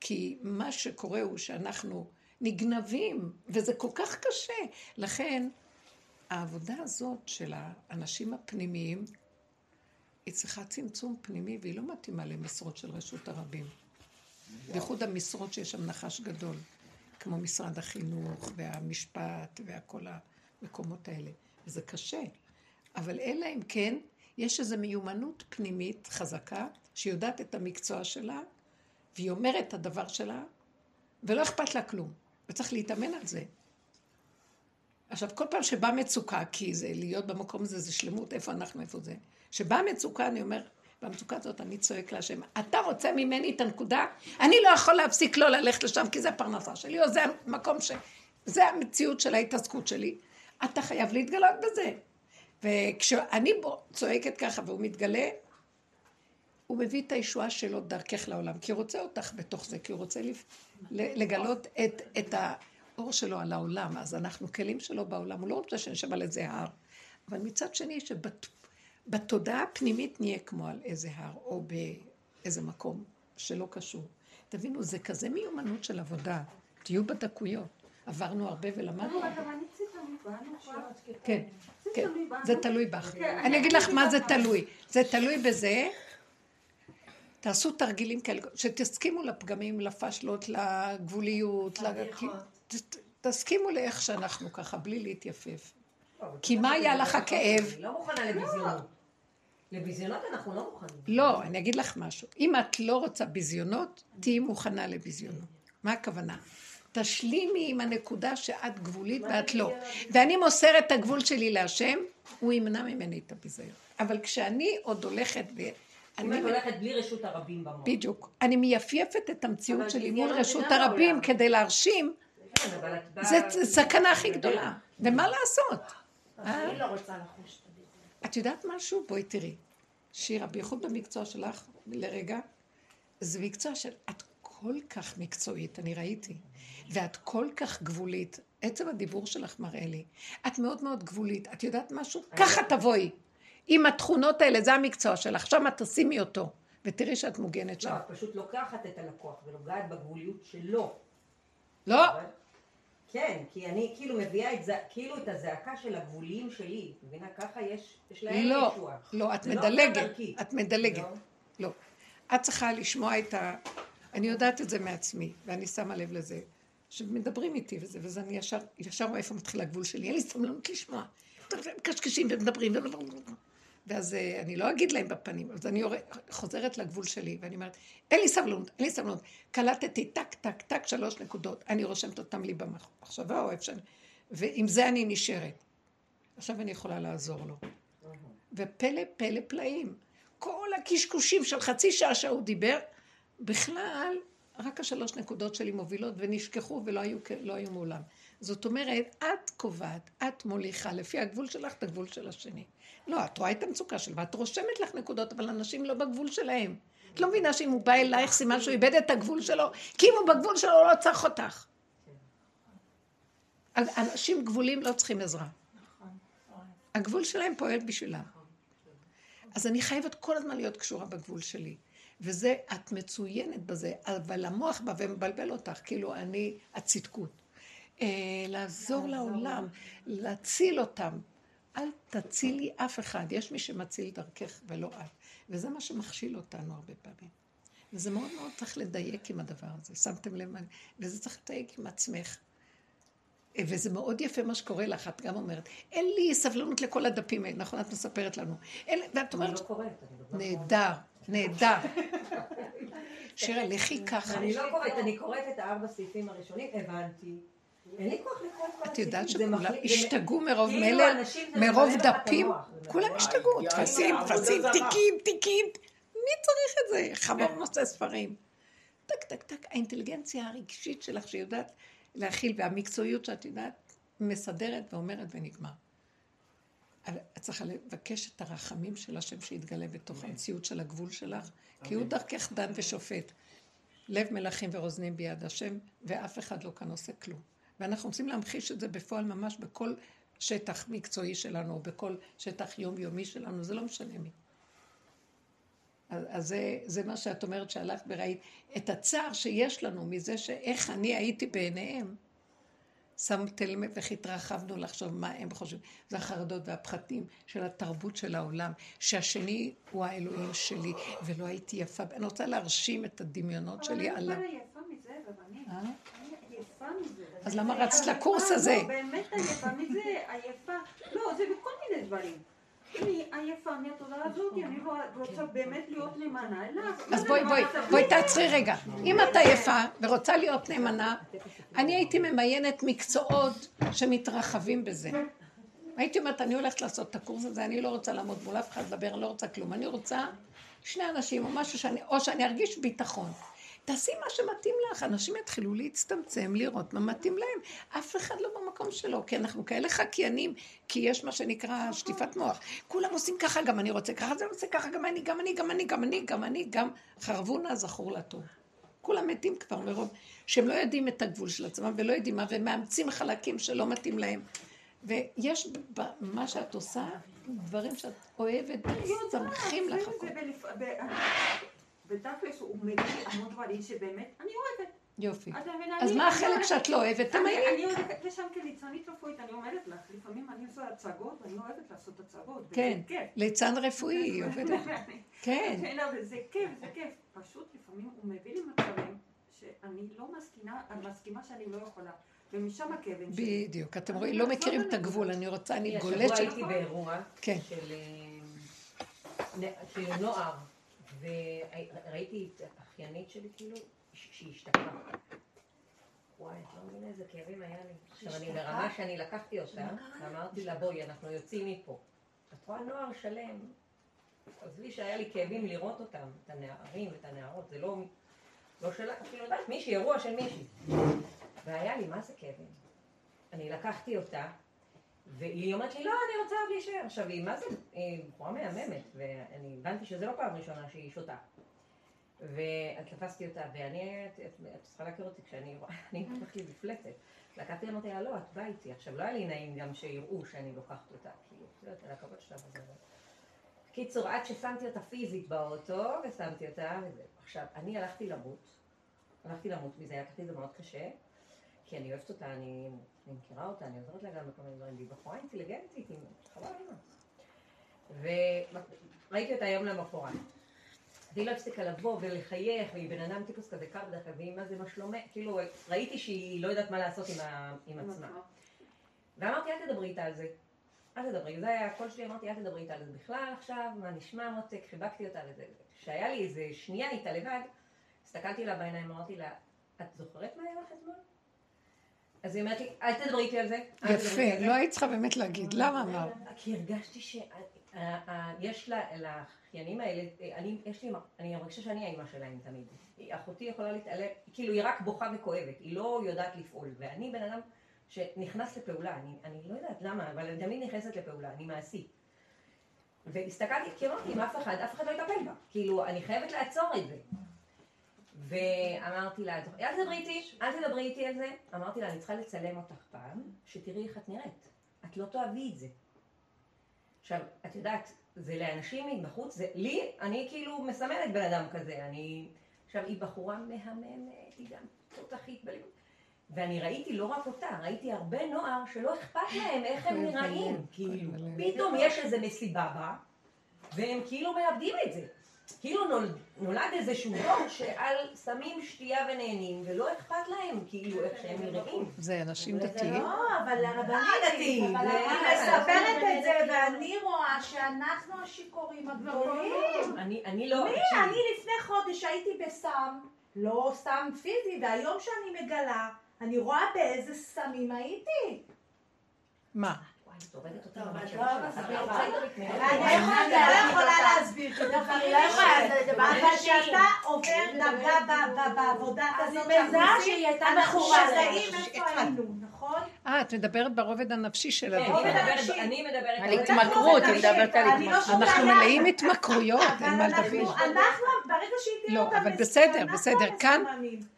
כי מה שקורה הוא שאנחנו נגנבים, וזה כל כך קשה. לכן, העבודה הזאת של האנשים הפנימיים, היא צריכה צמצום פנימי, והיא לא מתאימה למשרות של רשות הרבים. בייחוד המשרות שיש שם נחש גדול, כמו משרד החינוך והמשפט והכל המקומות האלה. וזה קשה. אבל אלא אם כן, יש איזו מיומנות פנימית חזקה, שיודעת את המקצוע שלה, והיא אומרת את הדבר שלה, ולא אכפת לה כלום. וצריך להתאמן על זה. עכשיו, כל פעם שבאה מצוקה, כי זה להיות במקום הזה, זה שלמות, איפה אנחנו, איפה זה. שבאה מצוקה, אני אומר, במצוקה הזאת אני צועק להשם, אתה רוצה ממני את הנקודה? אני לא יכול להפסיק לא ללכת לשם, כי זה הפרנסה שלי, או זה המקום ש... זה המציאות של ההתעסקות שלי. אתה חייב להתגלות בזה. וכשאני צועקת ככה והוא מתגלה, הוא מביא את הישועה שלו דרכך לעולם, כי הוא רוצה אותך בתוך זה, כי הוא רוצה לגלות את, את האור שלו על העולם. אז אנחנו כלים שלו בעולם, הוא לא רוצה שנשב על איזה הר. אבל מצד שני, שבתודעה הפנימית נהיה כמו על איזה הר, או באיזה מקום שלא קשור. תבינו, זה כזה מיומנות של עבודה. תהיו בדקויות. עברנו הרבה ולמדנו. כן, כן, זה תלוי בך. אני אגיד לך מה זה תלוי. זה תלוי בזה, תעשו תרגילים כאלה, שתסכימו לפגמים, לפשלות, לגבוליות, תסכימו לאיך שאנחנו ככה, בלי להתייפף. כי מה היה לך הכאב? אני לא מוכנה לביזיונות. לביזיונות אנחנו לא מוכנים. לא, אני אגיד לך משהו. אם את לא רוצה ביזיונות, תהיי מוכנה לביזיונות. מה הכוונה? תשלימי עם הנקודה שאת גבולית ואת לא. ואני מוסרת את הגבול שלי להשם, הוא ימנע ממני את הביזיון. אבל כשאני עוד הולכת ב... אם את הולכת בלי רשות הרבים במוח. בדיוק. אני מייפייפת את המציאות שלי מול רשות הרבים כדי להרשים. כן, זה סכנה הכי גדולה. ומה לעשות? אני לא רוצה לחוש את יודעת משהו? בואי תראי. שירה, בייחוד במקצוע שלך, לרגע, זה מקצוע של... את כל כך מקצועית, אני ראיתי. ואת כל כך גבולית. עצם הדיבור שלך מראה לי. את מאוד מאוד גבולית. את יודעת משהו? ככה תבואי. עם התכונות האלה, זה המקצוע שלך. עכשיו את תשימי אותו, ותראי שאת מוגנת שם. לא, את פשוט לוקחת את הלקוח ונוגעת בגבוליות שלו. לא. כן, כי אני כאילו מביאה את זה, כאילו את הזעקה של הגבוליים שלי. מבינה? ככה יש, יש להם לא. לא, את לא מדלגת. את מדלגת. לא. לא. את צריכה לשמוע את ה... אני יודעת את זה מעצמי, ואני שמה לב לזה. שמדברים איתי וזה, וזה אני ישר, ישר רואה איפה מתחיל הגבול שלי, אין לי סבלנות לשמוע. קשקשים ומדברים, ואז אה, אני לא אגיד להם בפנים, אז אני חוזרת לגבול שלי, ואני אומרת, אין לי סבלנות, אין לי סבלנות. קלטתי טק, טק, טק, שלוש נקודות, אני רושמת אותם לי במחשבה, או איפה שאני... ועם זה אני נשארת. עכשיו אני יכולה לעזור לו. ופלא, פלא פלאים. כל הקשקושים של חצי שעה שהוא דיבר, בכלל רק השלוש נקודות שלי מובילות ונשכחו ולא היו, לא היו מעולם. זאת אומרת, את קובעת, את מוליכה לפי הגבול שלך את הגבול של השני. לא, את רואה את המצוקה שלו, ואת רושמת לך נקודות, אבל אנשים לא בגבול שלהם. את לא מבינה שאם הוא בא אלייך, סימן שהוא איבד את הגבול שלו, כי אם הוא בגבול שלו, הוא לא צריך אותך. אנשים גבולים לא צריכים עזרה. הגבול שלהם פועל בשבילם. אז אני חייבת כל הזמן להיות קשורה בגבול שלי. וזה, את מצוינת בזה, אבל המוח בא ומבלבל אותך, כאילו אני הצדקות. אה, לעזור לעולם, להציל אותם. אל תצילי אף אחד, יש מי שמציל דרכך ולא את. וזה מה שמכשיל אותנו הרבה פעמים. וזה מאוד מאוד צריך לדייק עם הדבר הזה, שמתם לב? וזה צריך לדייק עם עצמך. אה, וזה מאוד יפה מה שקורה לך, את גם אומרת, אין לי סבלנות לכל הדפים האלה, נכון? את מספרת לנו. אין, ואת אומרת, אני לא קוראת. נהדר, נהדר. שירה, לכי ככה. אני לא קוראת, אני קוראת את הארבע סעיפים הראשונים, הבנתי. אין לי כוח לקרוא את כל את יודעת שכולם השתגעו מרוב כאילו מלל, מרוב דפים? כולם השתגעו, טפסים, טפסים, תיקים, תיקים. מי צריך את זה? חמור נושא ספרים. טק, טק, טק. האינטליגנציה הרגשית שלך שיודעת להכיל, והמקצועיות שאת יודעת, מסדרת ואומרת ונגמר. את צריכה לבקש את הרחמים של השם שיתגלה בתוך המציאות של הגבול שלך, כי הוא דרכך דן ושופט. לב מלכים ורוזנים ביד השם, ואף אחד לא כאן עושה כלום. ואנחנו רוצים להמחיש את זה בפועל ממש בכל שטח מקצועי שלנו, או בכל שטח יומיומי שלנו, זה לא משנה מי. אז, אז זה, זה מה שאת אומרת שהלכת וראית, את הצער שיש לנו מזה שאיך אני הייתי בעיניהם. שמתם לב איך התרחבנו לחשוב מה הם חושבים. זה החרדות והפחדים של התרבות של העולם, שהשני הוא האלוהים שלי, ולא הייתי יפה. אני רוצה להרשים את הדמיונות שלי עליו. אבל אני יפה מזה, רבנית. אה? אני יפה מזה. אז למה רצת לקורס הזה? לא, באמת עייפה מזה, עייפה. לא, זה בכל מיני דברים. אני עייפה מהתודעה הזאת, אני רוצה באמת להיות נאמנה אליו. אז בואי, בואי, בואי תעצרי רגע. אם את עייפה ורוצה להיות נאמנה, אני הייתי ממיינת מקצועות שמתרחבים בזה. הייתי אומרת, אני הולכת לעשות את הקורס הזה, אני לא רוצה לעמוד מול אף אחד לדבר, אני לא רוצה כלום. אני רוצה שני אנשים או משהו שאני, או שאני ארגיש ביטחון. תעשי מה שמתאים לך, אנשים יתחילו להצטמצם, לראות מה מתאים להם. אף אחד לא במקום שלו, כי אנחנו כאלה חקיינים, כי יש מה שנקרא שטיפת מוח. כולם עושים ככה, גם אני רוצה ככה, זה עושה ככה, גם אני, גם אני, גם אני, גם אני, גם אני, גם חרבו נא זכור לטוב. כולם מתים כבר מרוב שהם לא יודעים את הגבול של עצמם ולא יודעים מה, ומאמצים חלקים שלא מתאים להם. ויש במה שאת עושה דברים שאת אוהבת, צמחים לך הכל. בתכלס הוא מביא המון דברים שבאמת אני אוהבת. יופי. אז אני- מה אני החלק אוהבת- שאת לא אוהבת? אני תמהרי. אני הולכת לשם כליצנית רפואית, אני אומרת לך, לפעמים אני עושה הצגות, ואני לא אוהבת לעשות הצגות. כן, כיף. ליצן רפואי, היא עובדת. כן. כן, אבל זה כיף, זה כיף. פשוט לפעמים הוא מביא לי מצבים שאני לא מסכימה, אני מסכימה שאני לא יכולה. ומשם הכאבים שלי. בדיוק. אתם רואים, לא מכירים את הגבול, אני רוצה, אני השבוע גולשת. הייתי באירוע כן. אה, של נוער, וראיתי את האחיינית שלי כאילו, שהיא השתקעה. וואי, את לא מבינה איזה כאבים היה לי. עכשיו אני ברמה שאני לקחתי אותה, ואמרתי לה, בואי, אנחנו יוצאים מפה. את רואה נוער שלם. עזבי שהיה לי כאבים לראות אותם, את הנערים ואת הנערות, זה לא, לא שלה, אפילו יודעת, מישהי, אירוע של מישהי. והיה לי, מה זה כאבים? אני לקחתי אותה, והיא אומרת לי, לא, אני רוצה עוד להישאר. עכשיו, היא, מה זה, היא בחורה מהממת, ואני הבנתי שזו לא פעם ראשונה שהיא שותה. ותפסתי אותה, ואני, את, את, את צריכה להכיר אותי כשאני רואה, אני לקחת לי מפלצת. לקחתי, אמרתי לה, לא, את באה איתי. עכשיו, לא היה לי נעים גם שיראו שאני לוקחת אותה, כאילו, את יודעת, על הכבוד שלה וזה. קיצור, עד ששמתי אותה פיזית באוטו, ושמתי אותה, וזה. עכשיו, אני הלכתי למות, הלכתי למות מזה, לקחתי את זה מאוד קשה, כי אני אוהבת אותה, אני, אני מכירה אותה, אני עוזרת לה גם בכל מיני דברים, והיא בחורה אינטליגנטית, היא חבל אימא. וראיתי אותה יום למחרת. והיא לא הפסיקה לבוא ולחייך, והיא בן אדם טיפוס כזה קר בדרך כלל, והיא מה זה מה שלומך, כאילו ראיתי שהיא לא יודעת מה לעשות עם, ה, עם עצמה. ואמרתי, אל תדברי איתה על זה. אל תדברי, זה היה הקול שלי, אמרתי, אל תדברי איתה על זה בכלל עכשיו, מה נשמע מותק, חיבקתי אותה וזה. כשהיה לי איזה שנייה איתה לבד, הסתכלתי לה בעיניים, אמרתי לה, את זוכרת מה היה לך אתמול? אז היא אומרת לי, אל תדברי איתי על זה. יפה, זה." לא היית צריכה באמת להגיד. למה אמרת? כי הרגשתי שיש לאחיינים האלה, אני, יש לי, אני מרגישה שאני האימא שלהם תמיד. אחותי יכולה להתעלם, כאילו היא רק בוכה וכואבת, היא לא יודעת לפעול, ואני בן אדם שנכנס לפעולה, אני, אני לא יודעת למה, אבל אני תמיד נכנסת לפעולה, אני מעשי. והסתכלתי, כי אמרתי, אם אף אחד, אף אחד לא יטפל בה, כאילו, אני חייבת לעצור את זה. ואמרתי לה, אל תדברי איתי, אל תדברי איתי על זה. אמרתי לה, אני צריכה לצלם אותך פעם, שתראי איך את נראית. את לא תאהבי את זה. עכשיו, את יודעת, זה לאנשים מבחוץ, זה לי, אני כאילו מסמלת בן אדם כזה, אני... עכשיו, היא בחורה מהממת, היא גם תותחית בלימוד. ואני ראיתי לא רק אותה, ראיתי הרבה נוער שלא אכפת להם איך הם נראים. כאילו. פתאום יש איזה מסיבה בה, והם כאילו מאבדים את זה. כאילו נולד, נולד איזשהו דור שעל סמים שתייה ונהנים, ולא אכפת להם כאילו איך שהם נראים. זה אנשים דתיים? לא, אבל הרבנית, דתיים, אבל אני מספרת את זה, ואני רואה שאנחנו השיכורים הגדולים. אני, אני לא... מי? אני לפני חודש הייתי בסם, לא סם פיזי, והיום שאני מגלה, אני רואה באיזה סמים הייתי. מה? את הורגת אותי לא? אני לא יכולה להסביר, כי דווקא אני לא יכולה, אבל כשאתה עובר דרגה בעבודה כזאת, מזהה שהיא הייתה אנחנו מכורה מזהים. איפה היינו, נכון? אה, את מדברת ברובד הנפשי של אני הדבר. מדברת- אני מדברת על התמכרות, היא מדברת על אני לא התמכרות. אנחנו. מלאים התמכרויות, אין אבל מה אנחנו, לדבר. אנחנו, ברגע שהיא תהיה לא, אותה אבל מס- בסדר, אנחנו בסדר, כאן-.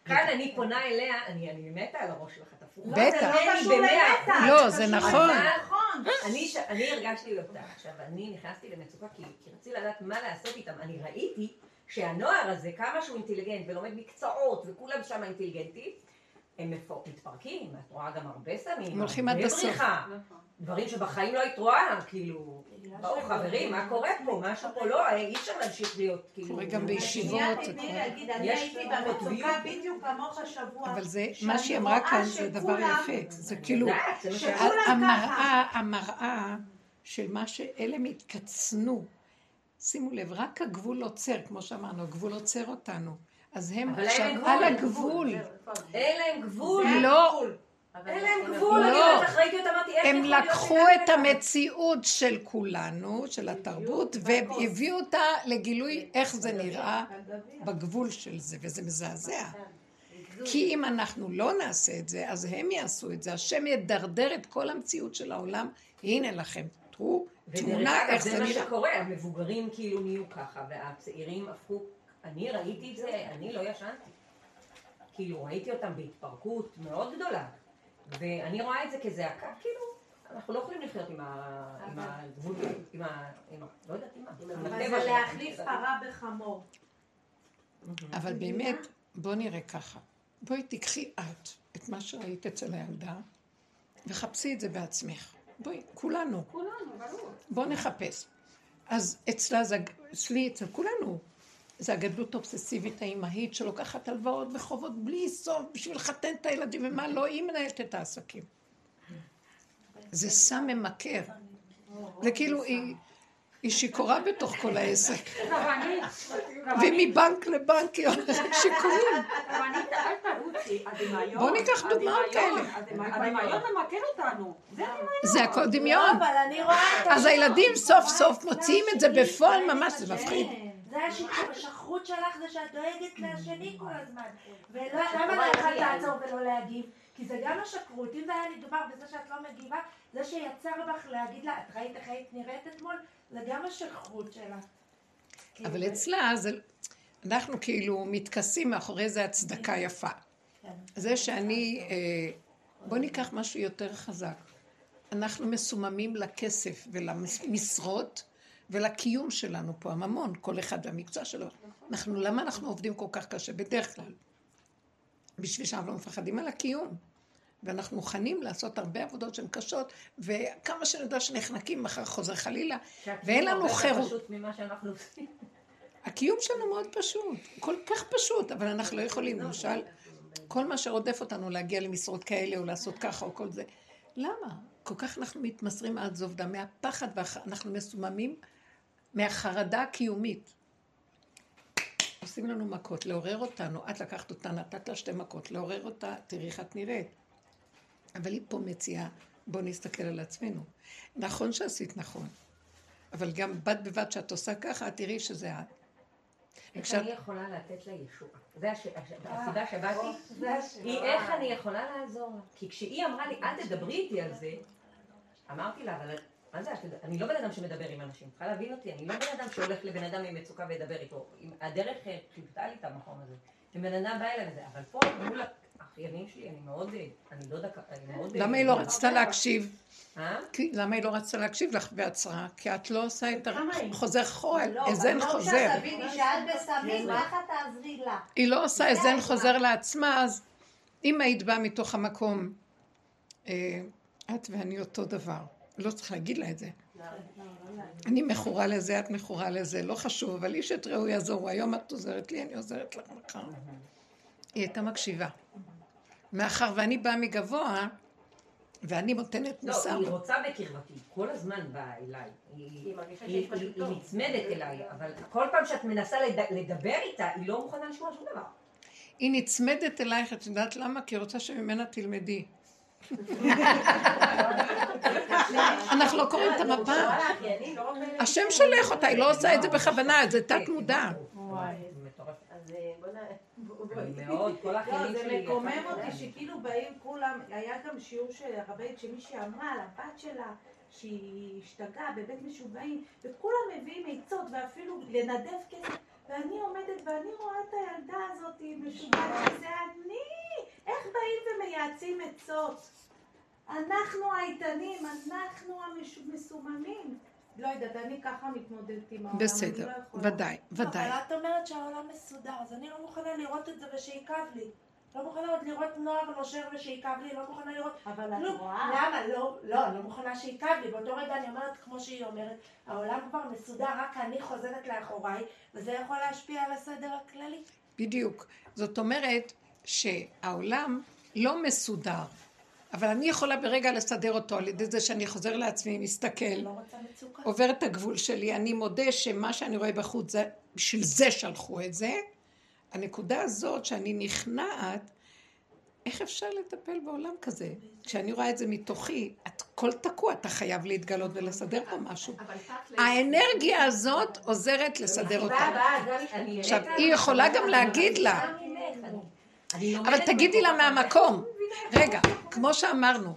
כאן אני פונה אליה, אני אני מתה על הראש שלך. בטח. לא, זה לא. לא, זה זה נכון. נכון. אני, הרגשתי אותה. עכשיו, אני נכנסתי למצוקה כי, כי רציתי לדעת מה לעשות איתם. אני ראיתי שהנוער הזה, כמה שהוא אינטליגנט ולומד מקצועות וכולם שם אינטליגנטים, הם מתפרקים, את רואה גם הרבה סמים, הם הולכים עד הסוף. נכון. דברים שבחיים לא היית רואה, כאילו, באו חברים, מה קורה פה? משהו פה לא, אי אפשר להמשיך להיות, כאילו... קורה גם בישיבות. אני יש הייתי. במצוקה בדיוק כמוך שבוע. אבל זה, מה שהיא אמרה כאן זה דבר יפה. זה כאילו, המראה, המראה של מה שאלה מתקצנו. שימו לב, רק הגבול עוצר, כמו שאמרנו, הגבול עוצר אותנו. אז הם עכשיו על הגבול. אין להם גבול. לא, אין להם גבול, אני לא. אמרתי, איך הם לקחו את? המציאות של כולנו, של התרבות, והביאו אותה לגילוי איך זה נראה בגבול של זה, וזה מזעזע. כי אם אנחנו לא נעשה את זה, אז הם יעשו את זה. השם ידרדר את כל המציאות של העולם. הנה לכם, תראו תמונה איך זה זה מה נראה. שקורה, המבוגרים כאילו נהיו ככה, והצעירים הפכו, אני ראיתי את זה, אני לא ישנתי. כאילו, ראיתי אותם בהתפרקות מאוד גדולה, ואני רואה את זה כזעקה, כאילו, אנחנו לא יכולים לחיות עם ה... הגבול, עם ה... ה... לא יודעת עם מה. עם אבל זה. להחליף פרה בחמור. אבל באמת, בוא נראה ככה. בואי תיקחי את את מה שראית אצל הילדה, וחפשי את זה בעצמך. בואי, כולנו. כולנו, ברור. בואו נחפש. אז אצלה זה, אצלי, אצל כולנו, זה הגדלות האובססיבית האימהית שלוקחת הלוואות וחובות בלי סוף בשביל לחתן את הילדים, ומה לא, היא מנהלת את העסקים. זה סם ממכר. זה כאילו, היא, היא שיכורה בתוך כל העסק. ומבנק לבנק היא הולכת שיכורים. רבנית, אל תרוצי, הדמיון. בוא ניקח דוגמאות כאלה. הדמיון ממכר אותנו. זה הכל דמיון. אז הילדים סוף סוף מוציאים את זה בפועל ממש, זה מפחיד. זה השיכור- השכרות שלך זה שאת דואגת לשני כל הזמן. ולמה לא יכולת לעצור ולא להגיב? כי זה גם השקרות. אם זה היה נגמר בזה שאת לא מגיבה, זה שיצר בך להגיד לה, את ראית איך היית נראית אתמול? זה גם השכרות שלך. אבל אצלה זה... אנחנו כאילו מתכסים מאחורי זה הצדקה יפה. זה שאני... אה, בוא ניקח משהו יותר חזק. אנחנו מסוממים לכסף ולמשרות ולקיום שלנו פה, הממון, כל אחד והמקצוע שלו. אנחנו, למה אנחנו עובדים כל כך קשה? בדרך כלל. בשביל שאנחנו לא מפחדים על הקיום. ואנחנו מוכנים לעשות הרבה עבודות שהן קשות, וכמה שנדע שנחנקים, מחר חוזר חלילה, ואין לנו חירות. הקיום שלנו מאוד פשוט, כל כך פשוט, אבל אנחנו לא יכולים, למשל, כל מה שרודף אותנו להגיע למשרות כאלה או לעשות ככה או כל זה. למה? כל כך אנחנו מתמסרים עד זוב דם, מהפחד, ואנחנו מסוממים מהחרדה הקיומית. עושים לנו מכות, לעורר אותנו, את לקחת אותה, נתת לה שתי מכות, לעורר אותה, תראי איך את נראית. אבל היא פה מציעה, בואו נסתכל על עצמנו. נכון שעשית נכון, אבל גם בד בבד שאת עושה ככה, את תראי שזה את. איך עכשיו- אני יכולה לתת לה ישועה. זה הש- הש- הסיבה שבאתי, זה השאלה. היא איך אני יכולה לעזור לה. כי כשהיא אמרה לי, אל תדברי איתי על זה, אמרתי לה, אבל מה זה, אני לא בן אדם שמדבר עם אנשים, צריכה להבין אותי, אני לא בן אדם שהולך לבן אדם עם מצוקה וידבר איתו. הדרך אה, חיוותה לי את המקום הזה. אם בן אדם בא אליי וזה, אבל פה מול האחיינים שלי, אני מאוד, אה, אני לא יודעת, אני מאוד... למה היא לא רצתה להקשיב? אה? למה היא לא רצתה להקשיב לך בעצרה? כי את לא עושה את? החוזר חול, לא, אבל לא חוזר. היא לא עושה האזן חוזר לעצמה, אז אם היית באה מתוך המקום, אה, את ואני אותו דבר. לא צריך להגיד לה את זה. אני מכורה לזה, את מכורה לזה, לא חשוב, אבל איש את רעהו יעזורו. היום את עוזרת לי, אני עוזרת לך מחר. היא הייתה מקשיבה. מאחר ואני באה מגבוה, ואני נותנת לא, מוסר. היא רוצה בקרבתי, כל הזמן באה אליי. היא נצמדת אליי, אבל כל פעם שאת מנסה לד- לדבר איתה, היא לא מוכנה לשמוע שום דבר. היא נצמדת אלייך, את יודעת למה? כי היא רוצה שממנה תלמדי. אנחנו לא קוראים את המפה. השם שולח אותה, היא לא עושה את זה בכוונה, זה תת מודע. מאוד, כל לא, האחיינים זה שלי... מקומם אחת אותי. שכאילו באים כולם, היה גם שיעור של הרבנית שמישהי אמרה על הבת שלה שהיא השתגעה בבית משוגעים וכולם מביאים עצות ואפילו לנדב כסף ואני עומדת ואני רואה את הילדה הזאת משוגעת שזה אני איך באים ומייעצים עצות אנחנו האיתנים, אנחנו המסוממים לא יודעת, אני ככה מתמודדת עם העולם, אני בסדר, לא יכולה. ודאי, ודאי. אבל את אומרת שהעולם מסודר, אז אני לא מוכנה לראות את זה ושיכאב לי. לא מוכנה עוד לראות נוער נושר ושיכאב לי, לא מוכנה לראות אבל את. רואה למה? לא, לא, אני לא מוכנה שיכאב לי. באותו רגע אני אומרת, כמו שהיא אומרת, העולם כבר מסודר, רק אני חוזרת לאחוריי, וזה יכול להשפיע על הסדר הכללי. בדיוק. זאת אומרת שהעולם לא מסודר, אבל אני יכולה ברגע לסדר אותו על ידי זה שאני חוזר לעצמי, מסתכל, לא. עובר את הגבול שלי, אני מודה שמה שאני רואה בחוץ, זה, בשביל זה שלחו את זה. הנקודה הזאת שאני נכנעת, איך אפשר לטפל בעולם כזה? כשאני רואה את זה מתוכי, את כל תקוע, אתה חייב להתגלות ולסדר פה משהו. האנרגיה הזאת עוזרת לסדר אותה. אני עכשיו, היא יכולה גם להגיד לה. מתה ממך, אני- אני אבל תגידי לה. מהמקום. רגע, כמו שאמרנו,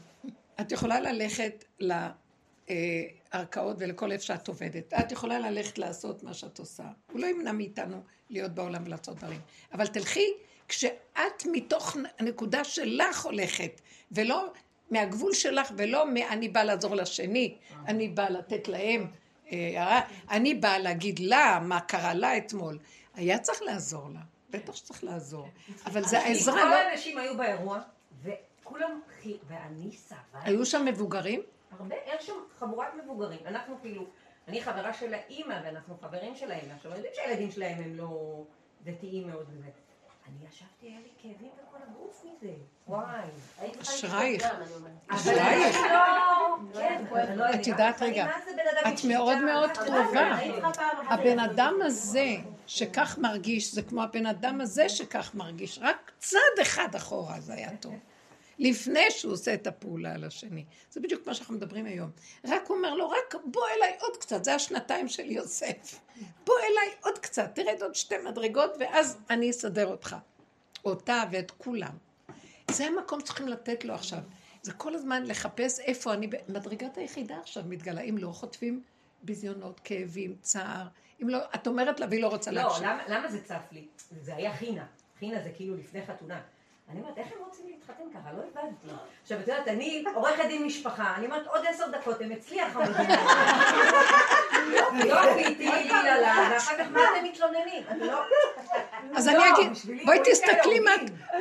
את יכולה ללכת לערכאות ולכל איפה שאת עובדת. את יכולה ללכת לעשות מה שאת עושה. הוא לא ימנע מאיתנו להיות בעולם ולעשות דברים. אבל תלכי כשאת מתוך הנקודה שלך הולכת, ולא מהגבול שלך ולא מ"אני באה לעזור לשני", אני באה לתת להם, אה, אני באה להגיד לה מה קרה לה אתמול. היה צריך לעזור לה, בטח שצריך לעזור, אבל זה העזרה כל לא... האנשים היו באירוע, וכולם, ואני סבלתי. היו שם מבוגרים? הרבה, יש שם חבורת מבוגרים. אנחנו כאילו, אני חברה של האימא ואנחנו חברים של האימא. עכשיו, יודעים שהילדים שלהם הם לא דתיים מאוד וזה. אני ישבתי, היה לי כאבים בכל הגוף מזה. וואי. אשרייך. אשרייך. כן, את יודעת, רגע, את מאוד מאוד קרובה. הבן אדם הזה שכך מרגיש, זה כמו הבן אדם הזה שכך מרגיש. רק צעד אחד אחורה זה היה טוב. לפני שהוא עושה את הפעולה על השני. זה בדיוק מה שאנחנו מדברים היום. רק הוא אומר לו, רק בוא אליי עוד קצת, זה השנתיים של יוסף. בוא אליי עוד קצת, תרד עוד שתי מדרגות ואז אני אסדר אותך. אותה ואת כולם. זה המקום שצריכים לתת לו עכשיו. זה כל הזמן לחפש איפה אני, מדרגת היחידה עכשיו מתגלה. אם לא, חוטפים ביזיונות, כאבים, צער. אם לא, את אומרת לה והיא לא רוצה לא, להקשיב. למה, למה זה צף לי? זה היה חינה. חינה זה כאילו לפני חתונה. אני אומרת, איך הם רוצים להתחתן ככה? לא הבנתי. עכשיו, את יודעת, אני עורכת דין משפחה, אני אומרת, עוד עשר דקות הם אצלי החמודים. לא עשיתי לי לה, ואחר כך מה אתם מתלוננים? לא... אז לא, אני אגיד, בואי תסתכלי.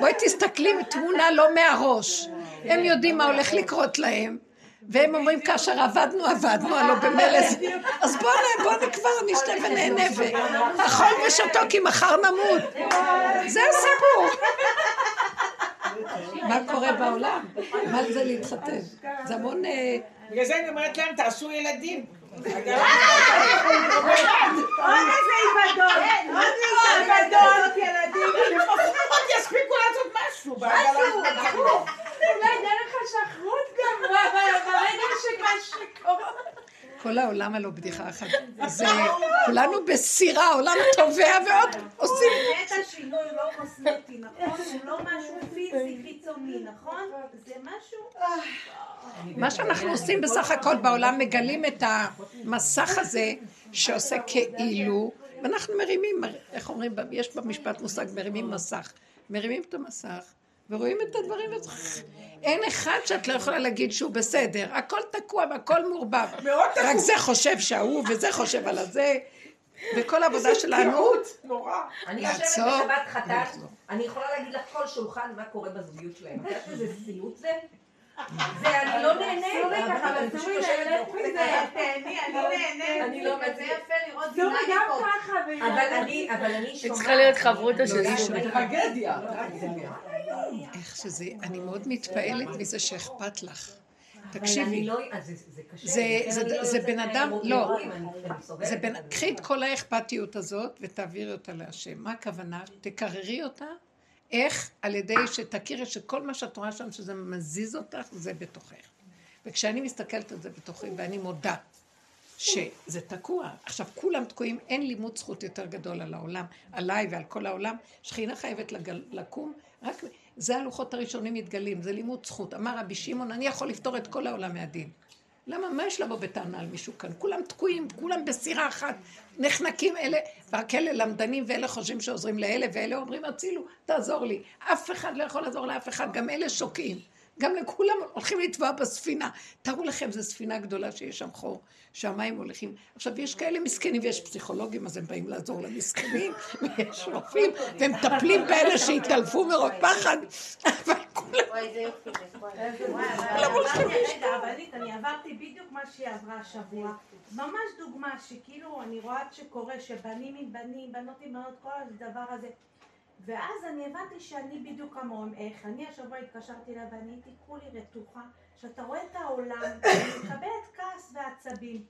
בואי תסתכלי תמונה לא מהראש. הם יודעים מה הולך לקרות להם. והם אומרים, כאשר עבדנו, עבדנו, הלוא במילא זה... אז בואו נקבר, נשתה ונהנה, ואכול ושתו כי מחר נמות. זה הסיפור. מה קורה בעולם? מה זה להתחתן? זה המון... אה, בגלל זה אני אומרת להם, תעשו ילדים. עוד איזה איבדון, עוד איזה איבדון, ילדים. לפחות יספיקו לעשות משהו. אולי דרך השחרות גם, ברגע שקורה. כל העולם הלא בדיחה אחת. זה כולנו בסירה, העולם טובע ועוד עושים... באמת השינוי לא קוסמטי, נכון? הוא לא משהו פיזי חיצוני, נכון? זה משהו... מה שאנחנו עושים בסך הכל בעולם, מגלים את המסך הזה שעושה כאילו, ואנחנו מרימים, איך אומרים, יש במשפט מושג, מרימים מסך. מרימים את המסך ורואים את הדברים, אין אחד שאת לא יכולה להגיד שהוא בסדר, הכל תקוע והכל מעורבב. רק זה חושב שההוא וזה חושב על הזה, וכל העבודה שלנו... נורא. אני יושבת בשבת חטאת, ולחזור. אני יכולה להגיד לך כל שולחן מה קורה בזוגיות שלהם. את יודעת איזה סיוט זה? זה אני לא נהנית. אני פשוט יושבת. מזה. תהני, אני נהנית. אני לא זה יפה לראות זו גם. ככה. אבל אני, אבל אני שומעת. צריכה להיות חברותא של לא. אני- טרגדיה, טרגדיה. איך שזה, אני מאוד מתפעלת מזה שאכפת לך. תקשיבי. לא, זה- לא בן אדם- לא. זה מזה. קחי את כל האכפתיות הזאת ותעבירי אותה להשם. מה הכוונה? תקררי אותה. איך? על ידי שתכירי שכל מה שאת רואה שם שזה מזיז אותך, זה בתוכך. וכשאני מסתכלת על זה בתוכי ואני מודה שזה תקוע, עכשיו כולם תקועים, אין לימוד זכות יותר גדול על העולם, עליי ועל כל העולם, שכינה חייבת לגל, לקום, רק זה הלוחות הראשונים מתגלים, זה לימוד זכות. אמר רבי שמעון, אני יכול לפתור את כל העולם מהדין. למה? מה יש לבוא בטענה על מישהו כאן? כולם תקועים, כולם בסירה אחת, נחנקים אלה, רק אלה למדנים ואלה חושבים שעוזרים לאלה, ואלה אומרים הצילו, תעזור לי. אף אחד לא יכול לעזור לאף אחד, גם אלה שוקעים. גם לכולם הולכים לטבוע בספינה. תארו לכם, זו ספינה גדולה שיש שם חור, שהמים הולכים. עכשיו, יש כאלה מסכנים ויש פסיכולוגים, אז הם באים לעזור למסכנים, ויש רופאים, והם מטפלים באלה שהתעלפו מרוב פחד, אבל כולם... וואי, זה יופי. עברתי- רגע, רבנית, אני עברתי בדיוק מה שהיא עברה השבוע. ממש דוגמה שכאילו אני רואה שקורה, שבנים עם בנים, בנות עם בנות, כל הדבר הזה. ואז אני הבנתי שאני בדיוק כמוהם. איך? אני השבוע התקשרתי לה ואני הייתי כולי רתוחה, שאתה רואה את העולם, ואני מקבלת כעס ועצבים.